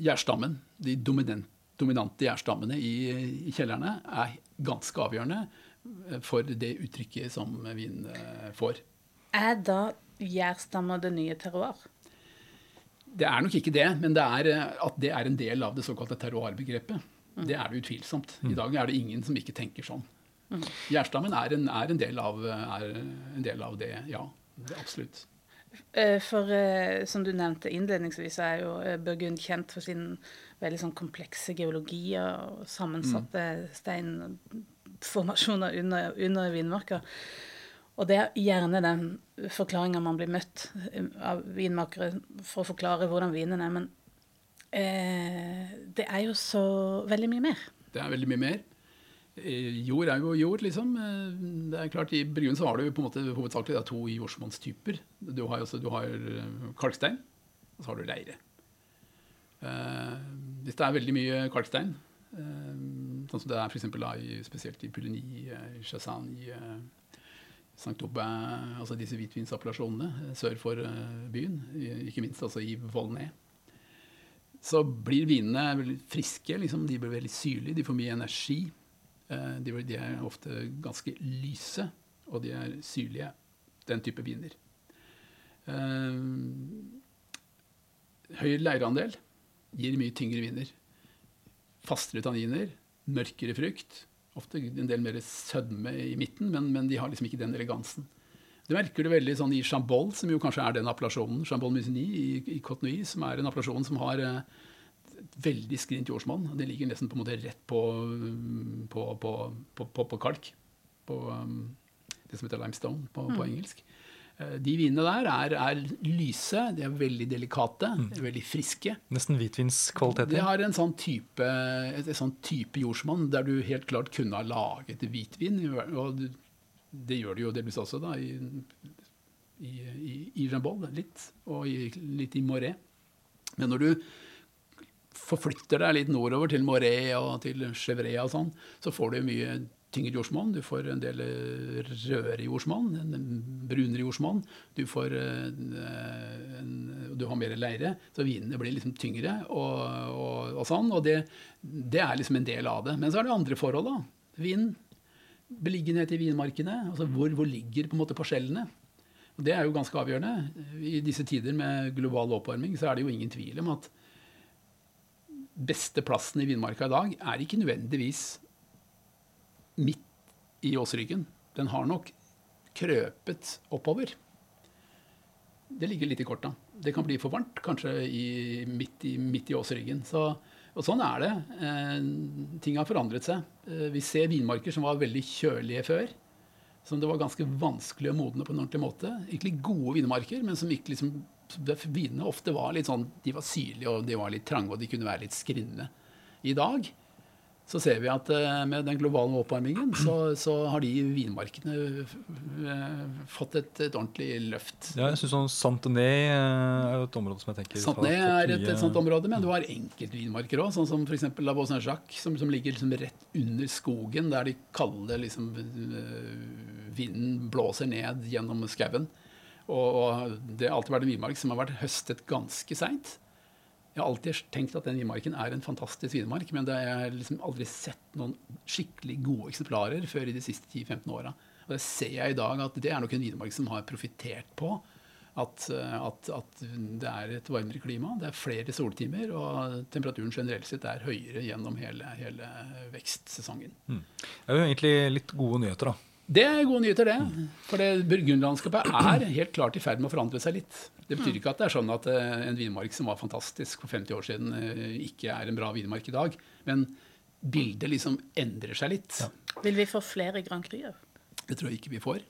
gjærstammen. De dominant, dominante gjærstammene i, i kjellerne er ganske avgjørende for det uttrykket som vin eh, får. Er da gjærstammer det nye terroir? Det er nok ikke det, men det er, eh, at det er en del av det såkalte terroir-begrepet. Mm. Det er det utvilsomt. I mm. dag er det ingen som ikke tenker sånn. Mm. Gjærstammen er, en, er, er en, del av, det, ja. Det absolutt. Eh, for som du nevnte innledningsvis, er jo Burgund kjent for sin veldig sånn komplekse geologi og sammensatte mm. steinformasjoner under, under vinmarka. Og det er gjerne den forklaringa man blir møtt eh, av vinmakere for å forklare hvordan vinen er. Men eh, det er jo så veldig mye mer. Det er veldig mye mer. Eh, jord er jo jord, liksom. Eh, det er klart, I Bryggen så har du på en måte hovedsakelig to jordsmonnstyper. Du har, du har kalkstein, og så har du leire. Eh, hvis det er veldig mye kalkstein, eh, Sånn som det er for spesielt i Puligny, Chassagne, Saint-Aubin, altså disse hvitvinsappellasjonene eh, sør for byen, ikke minst altså i Volnay. Så blir vinene veldig friske, liksom. de blir veldig syrlige, de får mye energi. Uh, de, er ofte ganske lyse, og de er syrlige, den type viner. høy leireandel gir mye tyngre viner. Fastere tanniner mørkere frukt. Ofte en del mer sødme i midten, men, men de har liksom ikke den elegansen. Du merker det veldig sånn i Chambol, som jo kanskje er den appellasjonen, Chambol Musigny i, i Cotenouille, som er en appellasjon som har eh, veldig skrint jordsmonn. Det ligger nesten på en måte rett på, på, på, på kalk. På um, det som heter limestone på, mm. engelsk. Eh, de vinene der er, er, lyse, de er veldig delikate, mm. veldig friske. Nesten hvitvinskvaliteter? De har en sånn type, et, et sånn type jordsmonn der du helt klart kunne ha laget hvitvin. Og det gjør du jo delvis også da, i, i, i, i Jambol, litt, og i, litt i Moret. Men når du forflytter deg litt nordover til Moré og til Chevrea og sånn, så får du mye tyngre jordsmonn, du får en del eh, rødere jordsmonn, en brunere jordsmonn. Du, får eh, du har mer leire, så vinene blir liksom tyngre og, og, og sånn. Og det, det, er liksom en del av det. Men så er det andre forhold, da. Vin, beliggenhet i vinmarkene. altså Hvor, hvor ligger på en måte parsellene? Og Det er jo ganske avgjørende. I disse tider med global oppvarming så er det jo ingen tvil om at beste plassen i vinmarka i dag er ikke nødvendigvis midt i åsryggen. Den har nok krøpet oppover. Det ligger litt i korta. Det kan bli for varmt, kanskje i, midt, i, midt, i, åsryggen. Så, og sånn er det. Eh, ting har forandret seg. Eh, vi ser vinmarker som var veldig kjølige før. Som det var ganske vanskelig å modne på en ordentlig måte. Egentlig gode vinmarker, men som ikke liksom Vinene ofte var litt sånn, de var syrlige og de var litt trange og de kunne være litt skrinne. I dag så ser vi at eh, med den globale oppvarmingen så, så har de vinmarkene eh, fått et, et, ordentlig løft. Ja, jeg synes sånn Santenay eh, er et område som jeg tenker Santenay er et, et, sånt område, men du har enkeltvinmarker òg, sånn som f.eks. La Beau-Saint-Jacques, som, som, ligger liksom rett under skogen, der de kalde liksom, vinden blåser ned gjennom skauen. Og, og det har alltid vært en vinmark som har vært høstet ganske seint. Jeg har alltid tenkt at den vinmarken er en fantastisk vinmark, men det har jeg liksom aldri sett noen skikkelig gode eksemplarer før i de siste 10-15 åra. Og det ser jeg i dag at det er nok en vinmark som har profittert på at, at, at, det er et varmere klima. Det er flere soltimer, og temperaturen generelt sett er høyere gjennom hele, hele vekstsesongen. Mm. Det er jo egentlig litt gode nyheter, da. Det er gode nyheter, det. For det burgundlandskapet er helt klart i ferd med å forandre seg litt. Det betyr ikke at det er sånn at eh, en vinmark som var fantastisk for 50 år siden, eh, ikke er en bra vinmark i dag. Men bildet liksom endrer seg litt. Ja. Vil vi få flere Grand Cruer? Det tror jeg ikke vi får.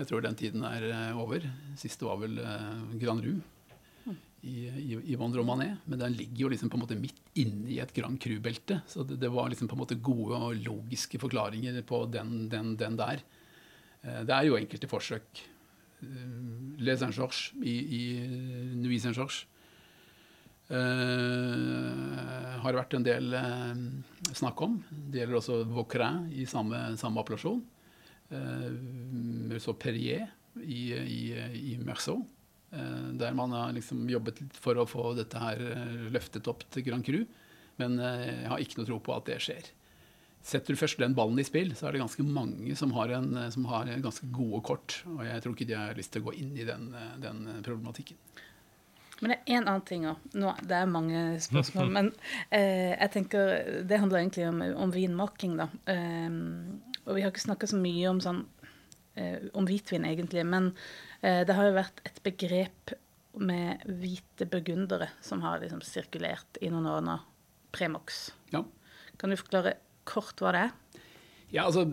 Jeg tror den tiden er eh, over. Siste var vel Grand Rue i, i, i Romané, men den ligger jo liksom på en måte midt inne i et Grand Cru-belte. Så det, det, var liksom på en måte gode og logiske forklaringer på den, den, den der. Eh, det er jo enkelte forsøk. Le Saint-Georges i, i Nuit Saint-Georges uh, har vært en del uh, snakk om. Det gjelder også Vaucrin i samme, samme appellasjon. Uh, så Perrier i, i, i Merceau. Eh, der man har liksom jobbet litt for å få dette her eh, løftet opp til Grand Cru. Men eh, jeg har ikke noe tro på at det skjer. Setter du først den ballen i spill, så er det ganske mange som har, en, som har ganske gode kort. Og jeg tror ikke de har lyst til å gå inn i den, den problematikken. Men det er én annen ting òg. Det er mange spørsmål. men eh, jeg tenker, det handler egentlig om, om vinmaking, da. Eh, og vi har ikke snakka så mye om, sånn, eh, om hvitvin, egentlig. Men det har jo vært et begrep med hvite burgundere som har liksom sirkulert i noen år nå. Premox. Ja. Kan du forklare kort hva det er? Ja, altså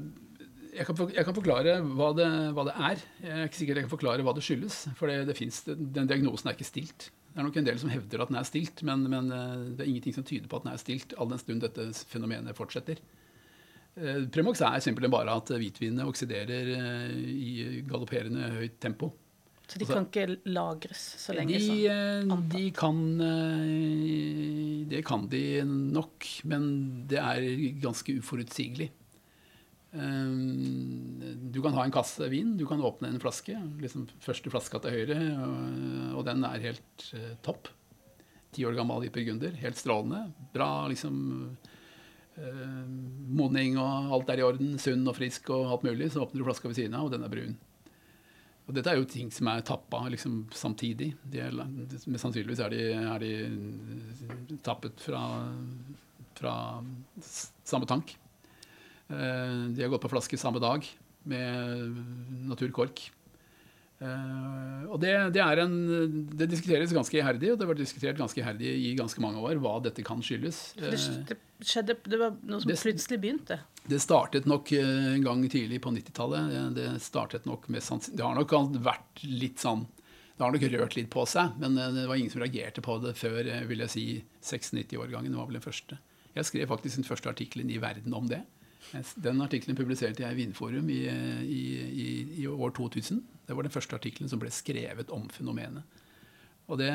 jeg kan, jeg kan forklare hva det, hva det, er. Jeg er ikke sikker jeg kan forklare hva det skyldes. For det, det finnes, den diagnosen er ikke stilt. Det er nok en del som hevder at den er stilt, men, men eh, det er ingenting som tyder på at den er stilt, all den stund dette fenomenet fortsetter. Eh, Premox er simpelthen bare at hvitvinene oksiderer eh, i galopperende høyt tempo. Så de altså, kan ikke lagres så lenge? De, sånn, de kan Det kan de nok, men det er ganske uforutsigelig. Du kan ha en kasse vin, du kan åpne en flaske. liksom Første flaska til høyre, og den er helt topp. Ti år gammel hypergunder, helt strålende. Bra liksom modning og alt er i orden, sunn og frisk og alt mulig, så åpner du flaska ved siden av, og den er brun. Og dette er jo ting som er tappa liksom, samtidig. De er, men sannsynligvis er de, er de tappet fra, fra, samme tank. Eh, de har gått på flaske samme dag med naturkork. Uh, og det, det, en, det, diskuteres ganske iherdig, og det har vært diskutert ganske iherdig i ganske mange år hva dette kan skyldes. Det, det, skjedde, det var noe som plutselig begynte? Det startet nok uh, en gang tidlig på 90-tallet. Det, startet nok med Det har nok vært litt sånn Det har nok rørt litt på seg, men det var ingen som reagerte på det før vil jeg si 96-årgangen. var vel den første. Jeg skrev faktisk den første artikkelen i verden om det. Den artikkelen publiserte jeg i Vinforum i, i, i, i, år 2000. Det var den første artikkelen som ble skrevet om fenomenet. Og det,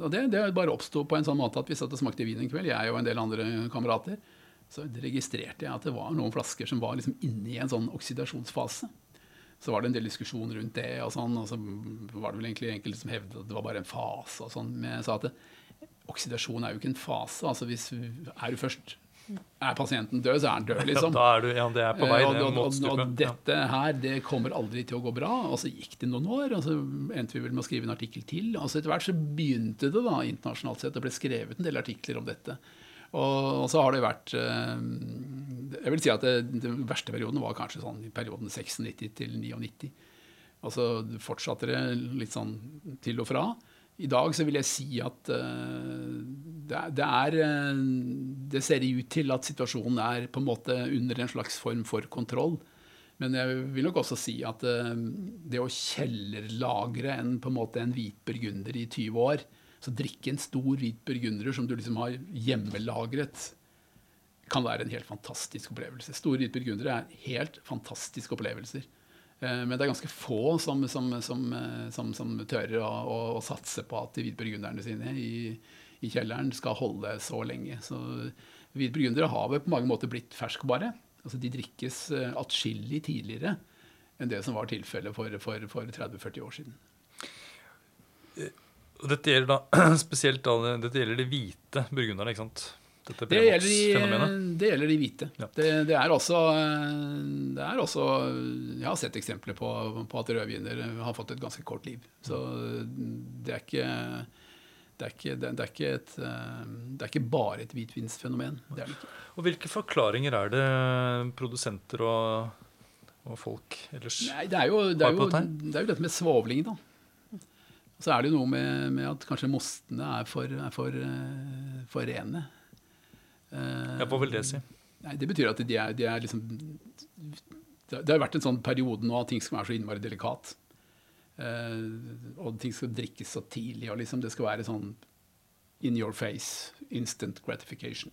og det, det bare oppsto på en sånn måte at vi satt og smakte vin en kveld, jeg og en del andre kamerater. så registrerte jeg at det var noen flasker som var liksom inne i en sånn oksidasjonsfase. Så var det en del diskusjon rundt det, og sånn, og så var det vel egentlig enkelte som hevdet at det var bare en fase. og sånn, Men jeg sa at det, oksidasjon er jo ikke en fase. altså hvis Er du først er pasienten død, så er han død, liksom. Ja, du, ja, det er på vei det og, og, og, og dette her det kommer aldri til å gå bra. Og så gikk det noen år, og så endte vi vel med å skrive en artikkel til. Og så etter hvert så begynte det da internasjonalt sett. Det ble skrevet en del artikler om dette. Og, så har det vært eh, Jeg vil si at det, den verste perioden var kanskje sånn i perioden 96 til 99. Og så fortsatte det litt sånn til og fra. I dag så vil jeg si at eh, det, er- det er eh, Det ser ut til at situasjonen er på en måte under en slags form for kontroll. Men jeg vil nok også si at eh, det å kjellerlagre en, på en måte en hvit burgunder i 20 år, så drikke en stor hvit burgunder som du liksom har hjemmelagret, kan være en helt fantastisk opplevelse. Store hvit burgundere er helt fantastiske opplevelser. Eh, Men det er ganske få som, som, eh, som, som tør å, å, å satse på at hvitburgunderne sine i, i kjelleren skal holde så lenge. Så hvitburgundere har vel på mange måter blitt ferskvare. Altså de drikkes eh, atskillig tidligere enn det som var tilfellet for, for, for 30-40 år siden. Dette gjelder da spesielt da, dette gjelder de hvite burgunderne, ikke sant? Dette Det gjelder, de, det gjelder de hvite. Ja. Det, det, er også, eh, det er også Jeg har sett eksempler på, på at rødviner har fått et ganske kort liv. Så det er ikke det er, ikke, det, er et, eh, det er ikke bare et hvitvinsfenomen. Det er det ikke. Og hvilke forklaringer er det produsenter og, og folk ellers Nei, det er jo, det er jo, det er jo dette med svovling, da. Så er det jo noe med, med at kanskje mostene er for, for, eh, for rene. Eh, Ja, hva vil det si? Nei, Det betyr at de er, de er liksom Det har vært en sånn periode nå at ting skal være så innmari delikat. Eh, og ting skal drikkes så tidlig, og liksom det skal være sånn in your face, instant gratification.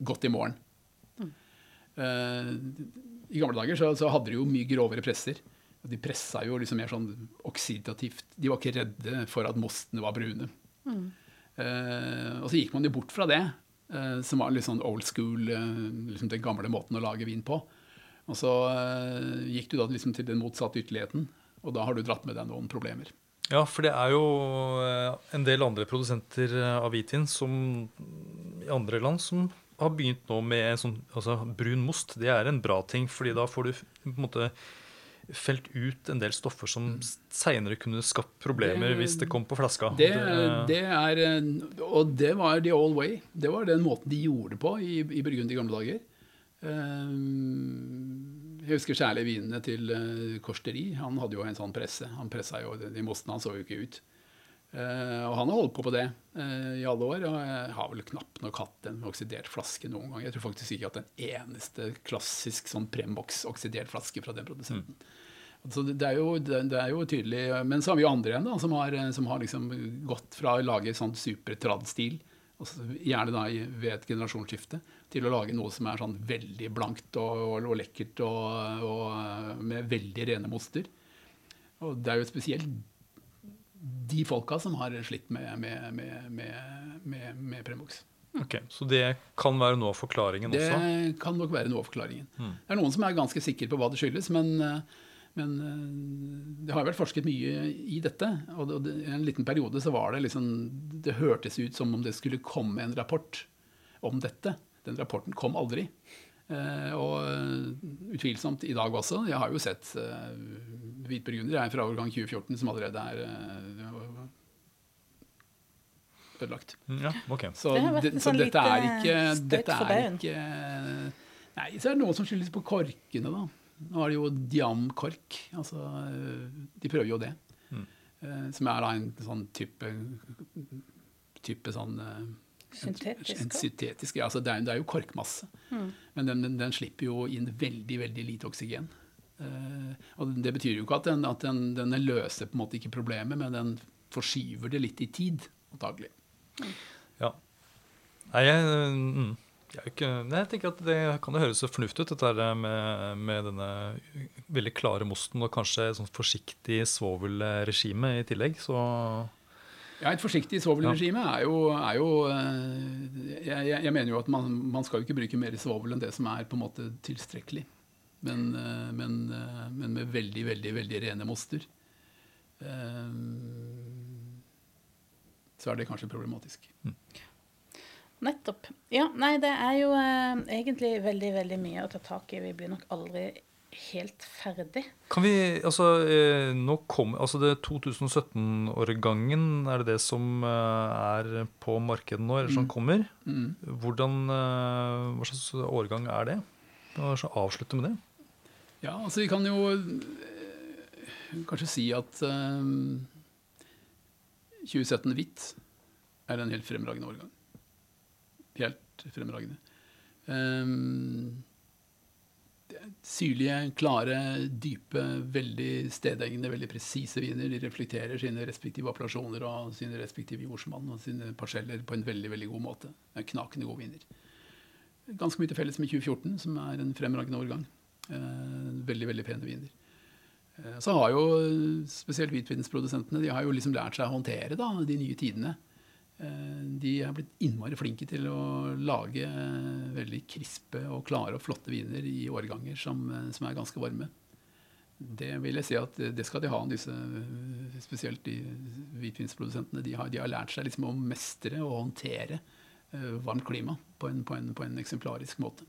Godt i morgen. Uh, I gamle dager så, så hadde de jo mye grovere presser. Og de pressa jo liksom mer sånn oksidativt. De var ikke redde for at mostene var brune. Eh, og så gikk man jo bort fra det, som var litt sånn old school, eh, liksom den gamle måten å lage vin på. Og så eh, gikk du da liksom til den motsatte ytterligheten, og da har du dratt med deg noen problemer. Ja, for det er jo eh, en del andre produsenter eh, av hvitvin som i andre land som har begynt nå med sånn altså brun most. Det er en bra ting, fordi da får du på en måte felt ut en del stoffer som seinere kunne skapt problemer Det- hvis det kom på flaska. Det, det er, og det var the old way. Det var den måten de gjorde det på i, i Burgund i gamle dager. Eh, Jeg husker særlig vinene til eh, Korsteri. Han hadde jo en sånn presse. Han pressa jo, De mostene han så jo ikke ut. Eh, og han har holdt på på det eh, i alle år. Og jeg har vel knapt nok hatt en oksidert flaske noen gang. Jeg tror faktisk ikke at en eneste klassisk sånn Premox-oksidert flaske fra den produsenten. Så det, det, er jo, det, det er jo tydelig Men så har vi jo andre igjen da, som har, som har liksom gått fra å lage sånn supertrad-stil, og gjerne da ved et generasjonsskifte, til å lage noe som er sånn veldig blankt og, og, og lekkert og, og med veldig rene moster. Og det er jo spesielt de folka som har slitt med, med, med, med, med, med Premox. Ok, Så det kan være noe av forklaringen Det også? kan nok være noe av forklaringen. Mm. Det er noen som er ganske sikre på hva det skyldes, men, eh, men eh, det har jo vært forsket mye i dette. Og det, I en liten periode så var det liksom Det hørtes ut som om det skulle komme en rapport om dette. Den rapporten kom aldri. Eh, og eh, utvilsomt i dag også. Jeg har jo sett hvitburgunder jeg er fra årgang 2014 som allerede er ødelagt. Mm, Ja, ok. Så, Det det, så sånn dette er ikke, dette er ikke Nei, så er det noen som skyldes på korkene, da. Nå er det jo Diam-kork. Altså, de prøver jo det. Mm. Eh, Som er da en sånn type type sånn eh, Syntetisk. en syntetisk, ja, altså det, er, det er jo korkmasse. Mm. Men den, den, den slipper jo inn veldig veldig lite oksygen. Eh, og Det betyr jo ikke at, den, at den, den løser på en måte ikke problemet, men den forskyver det litt i tid, antagelig. Ja. Nei, jeg, mm, ikke, jeg tenker at det kan jo høres så fornuftig ut, dette med, med denne veldig klare mosten og kanskje et sånt forsiktig svovelregime i tillegg. Så Ja, Et forsiktig svovelregime er jo, er jo eh, jeg, jeg, mener jo at man, man, skal jo ikke bruke mer svovel enn det som er på en måte tilstrekkelig. Men, eh, men, eh, men med veldig, veldig, veldig rene moster. Så er det kanskje problematisk. Mm. Nettopp. Ja, nei, det er jo eh, egentlig veldig, veldig mye å ta tak i. Vi blir nok aldri helt ferdig. Kan vi, altså, eh, nå kom, altså det 2017-årgangen, er det det som eh, er på markedet nå, eller som mm. kommer? Mm. Hvordan, eh, Hva slags årgang er det? Hva skal avslutte med det? Ja, altså vi kan jo kanskje si at um, 2017 hvitt er en helt fremragende årgang. Helt fremragende. Um, syrlige, klare, dype, veldig stedegne, veldig presise viner. De reflekterer sine respektive appellasjoner og sine respektive jordsmonn og sine parseller på en veldig veldig god måte. Det er knakende gode viner. Ganske mye til felles med 2014, som er en fremragende årgang. Eh, veldig, veldig pene viner. Eh, så har jo spesielt hvitvinsprodusentene de har jo liksom lært seg å håndtere da, de nye tidene. Eh, de er blitt innmari flinke til å lage eh, veldig krispe og klare og flotte viner i årganger som, eh, som, er ganske varme. Det vil jeg si at det skal de ha, disse, spesielt de hvitvinsprodusentene. De har, de har lært seg liksom å mestre og håndtere varmt klima på en, på, en, på en, eksemplarisk måte.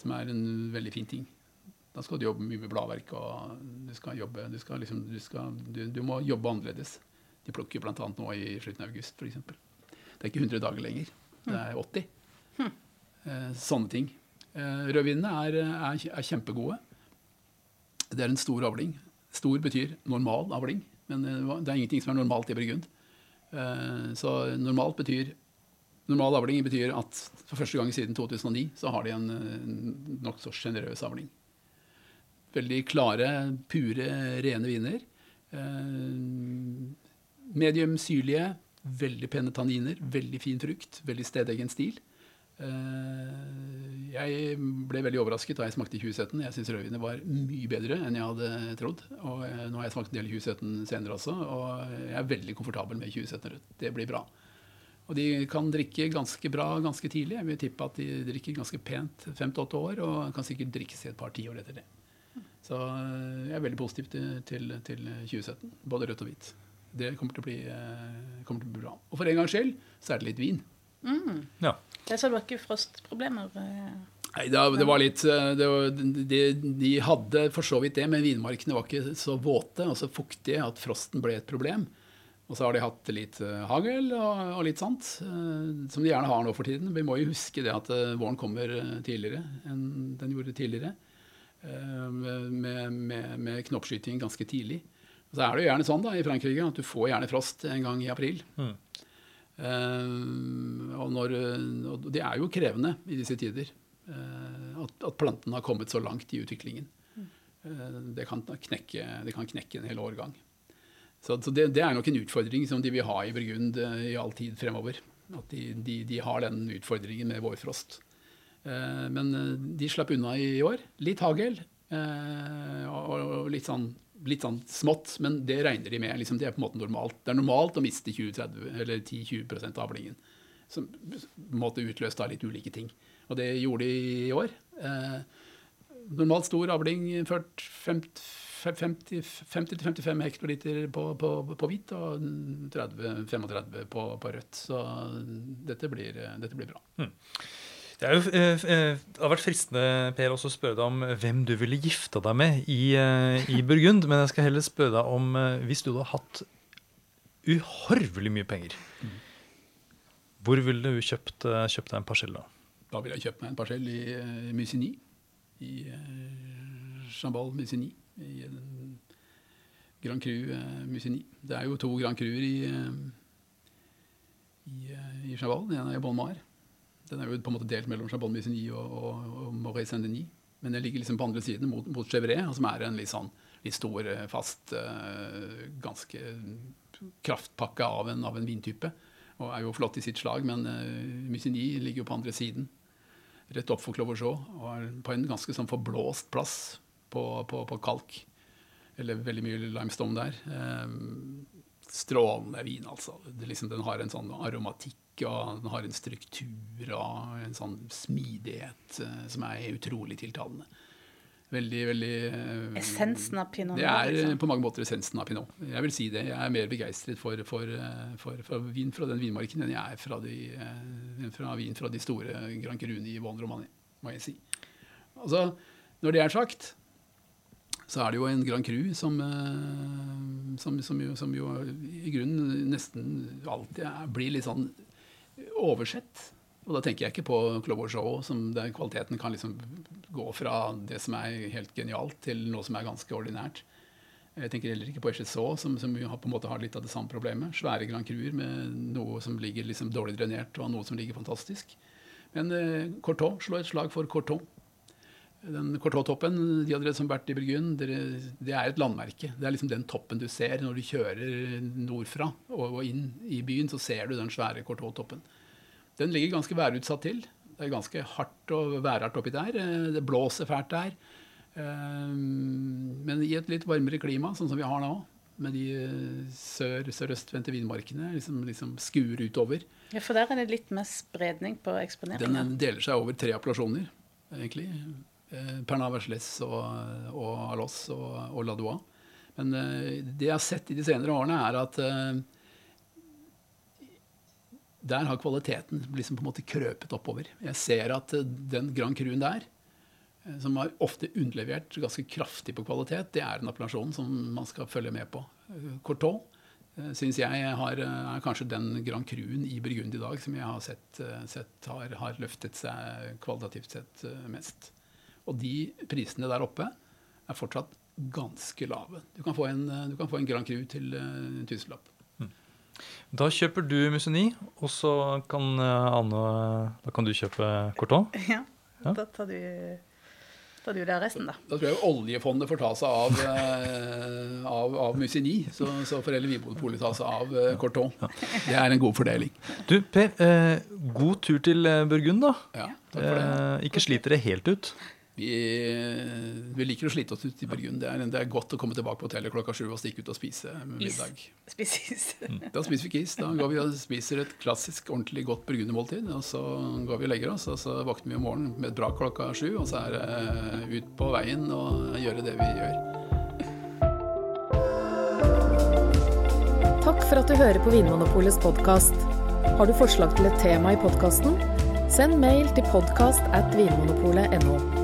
Som er en veldig fin ting. Da skal du jobbe mye med bladverk, og du du, liksom, du, skal, du må jobbe annerledes. De plukker bl.a. nå i slutten av august, f.eks. Det er ikke 100 dager lenger. Det er 80. Hm. Eh, sånne ting. Eh, rødvinene er, er, er, kjempegode. Det er en stor avling. Stor betyr normal avling, men eh, det er ingenting som er normalt i Burgund. Så normalt betyr Normal avling betyr at for første gang siden 2009 så har de en, en nokså sjenerøs avling. Veldig klare, pure, rene viner. Medium syrlige, veldig pene tanniner, veldig fin frukt, veldig stedegen stil. Eh, jeg ble veldig overrasket da jeg smakte i 2017. Jeg syns rødvinet var mye bedre enn jeg hadde trodd. Og eh, nå har jeg smakt en del i 2017 senere også, og jeg er veldig komfortabel med 2017 rødt. Det blir bra. Og de kan drikke ganske bra ganske tidlig. Jeg vil tippe at de drikker ganske pent fem til åtte år, og kan sikkert drikkes i et par tiår etter det. Så eh, jeg er veldig positiv til, til 2017, både rødt og hvitt. Det kommer til, bli, eh, kommer til, å bli, bra. Og for en gangs skyld så er det litt vin. Mm. Ja. Jeg sa det var ikke frostproblemer? Eh. Nei, det, det, var litt eh, det var, de, de, hadde for så vidt det, men vinmarkene var ikke så våte og så fuktige at frosten ble et problem. Og så har de hatt litt hagl og, og, litt sånt, som de gjerne har nå for tiden. Vi må jo huske det at våren kommer tidligere enn den gjorde tidligere. Med, med, med knoppskyting ganske tidlig. Så er det jo gjerne sånn da, i Frankrike at du får gjerne frost en gang i april. Mm. Uh, og, når, og, det er jo krevende i disse tider uh, at, at plantene har kommet så langt i utviklingen. Mm. Uh, det, kan knekke, det, kan knekke, en hel årgang. Så, så det, det, er nok en utfordring som de vil ha i Burgund i all tid fremover. At de, de, de har den utfordringen med vårfrost. men de slapp unna i år. Litt hagl og, og litt sånn litt sånn smått, men det regner de med. Liksom, det er på en måte normalt. Det er normalt å miste 10-20 av avlingen. Som måtte utløst av litt ulike ting. Og det gjorde de i år. Eh, normalt stor avling, ført 50-55 hektoliter på, på, på hvit og 30-35 på, på, rødt. Så dette blir, dette blir bra. Mm. Det, jo, eh, eh, det, har vært fristende Per, også å spørre deg om hvem du ville gifta deg med i, eh, i, Burgund. Men jeg skal heller spørre deg om hvis du hadde hatt uhorvelig mye penger. Hvor ville du kjøpt, kjøpt, deg en parsell da? Da ville jeg kjøpt meg en parsell i uh. I Chambal Musigny. I Grand Cru uh. Det er jo to Grand Cruer i, i, i Chambal. Den ene er Bon Mar. Den er jo på en måte delt mellom Chabon Musigny og, og, og Maurice Saint-Denis. Men den ligger liksom på andre siden, mot, mot Chevret, som er en litt, sånn, litt stor, eh, fast, uh, ganske kraftpakke av en, av en, vintype. Og er jo flott i sitt slag, men uh, Musigny ligger jo på andre siden. Rett opp for Clovergeau, og er på en ganske sånn forblåst plass på, på, på kalk. Eller veldig mye limestone der. Um, strålende vin, altså. Liksom, den har en sånn aromatikk, og den har en struktur og en sånn smidighet uh, som er utrolig tiltalende. Veldig, veldig uh, Essensen av pinot? Det er liksom. på mange måter essensen av pinot. Jeg vil si det. Jeg er mer begeistret for, for, for, for vin fra den vinmarken enn jeg er fra, de, fra vin fra de store Gran Cruni i Von Romani, må jeg si. Altså, når det er sagt, så er det jo en Grand Cru som, eh, som, som, jo, som jo, i grunnen nesten alltid er, blir litt sånn oversett. Og da tenker jeg ikke på Clover Show, som der kvaliteten kan liksom gå fra det som er helt genialt, til noe som er ganske ordinært. Jeg tenker heller ikke på HSO, som, som på en måte har litt av det samme problemet. Svære Grand Cruer med noe som ligger liksom dårlig drenert, og noe som ligger fantastisk. Men eh, Cortot slår et slag for Cortot. Den Cortot-toppen de hadde som vært i Burgund, det er et landmerke. Det er liksom den toppen du ser når du kjører nordfra og inn i byen. Så ser du den svære Cortot-toppen. Den ligger ganske værutsatt til. Det er ganske hardt og værhardt oppi der. Det blåser fælt der. Eh, men i et litt varmere klima, sånn som vi har nå, med de sør, sørøstvendte vindmarkene liksom, liksom skuer utover. Ja, For der er det litt mer spredning på eksponeringen? Den deler seg over tre appellasjoner, egentlig. Eh, Pernod og, og Alos og, og Ladois. Men eh, det jeg har sett i de senere årene, er at eh, der har kvaliteten liksom på en måte krøpet oppover. Jeg ser at den Grand Cruen der, som er ofte underlevert ganske kraftig på kvalitet, det er en appellasjon som man skal følge med på. Courtot syns jeg har, er kanskje den Grand Cruen i Burgund i dag som jeg har sett, sett har, har løftet seg kvalitativt sett mest. Og de prisene der oppe er fortsatt ganske lave. Du kan få en, kan få en Grand Cru til eh, en tusenlapp. Mm. Da kjøper du Museni, og så kan eh, Anne da kan du kjøpe Corton? Ja, ja. da tar du tar du det resten, da. Da tror jeg oljefondet får ta seg av, eh, av, av Musini. Så, så får heller Vinmonopolet ta seg av Corton. Det er en god fordeling. Du, Per, eh, god tur til Burgund, da. Ja, takk for det. Eh, ikke slit dere helt ut? Vi, vi, liker å slite oss ut i Bergen. Det er, det er, godt å komme tilbake på hotellet klokka sju og stikke ut og spise middag. Spise is. Mm. Da spiser vi ikke is. Da går vi og spiser et klassisk, ordentlig godt burgundermåltid. Og så går vi og legger oss, og så våkner vi om morgenen med et brak klokka sju. Og så er det ut på veien og gjøre det vi gjør. Takk for at du hører på Vinmonopolets podkast. Har du forslag til et tema i podkasten? Send mail til podkast at vinmonopolet.no.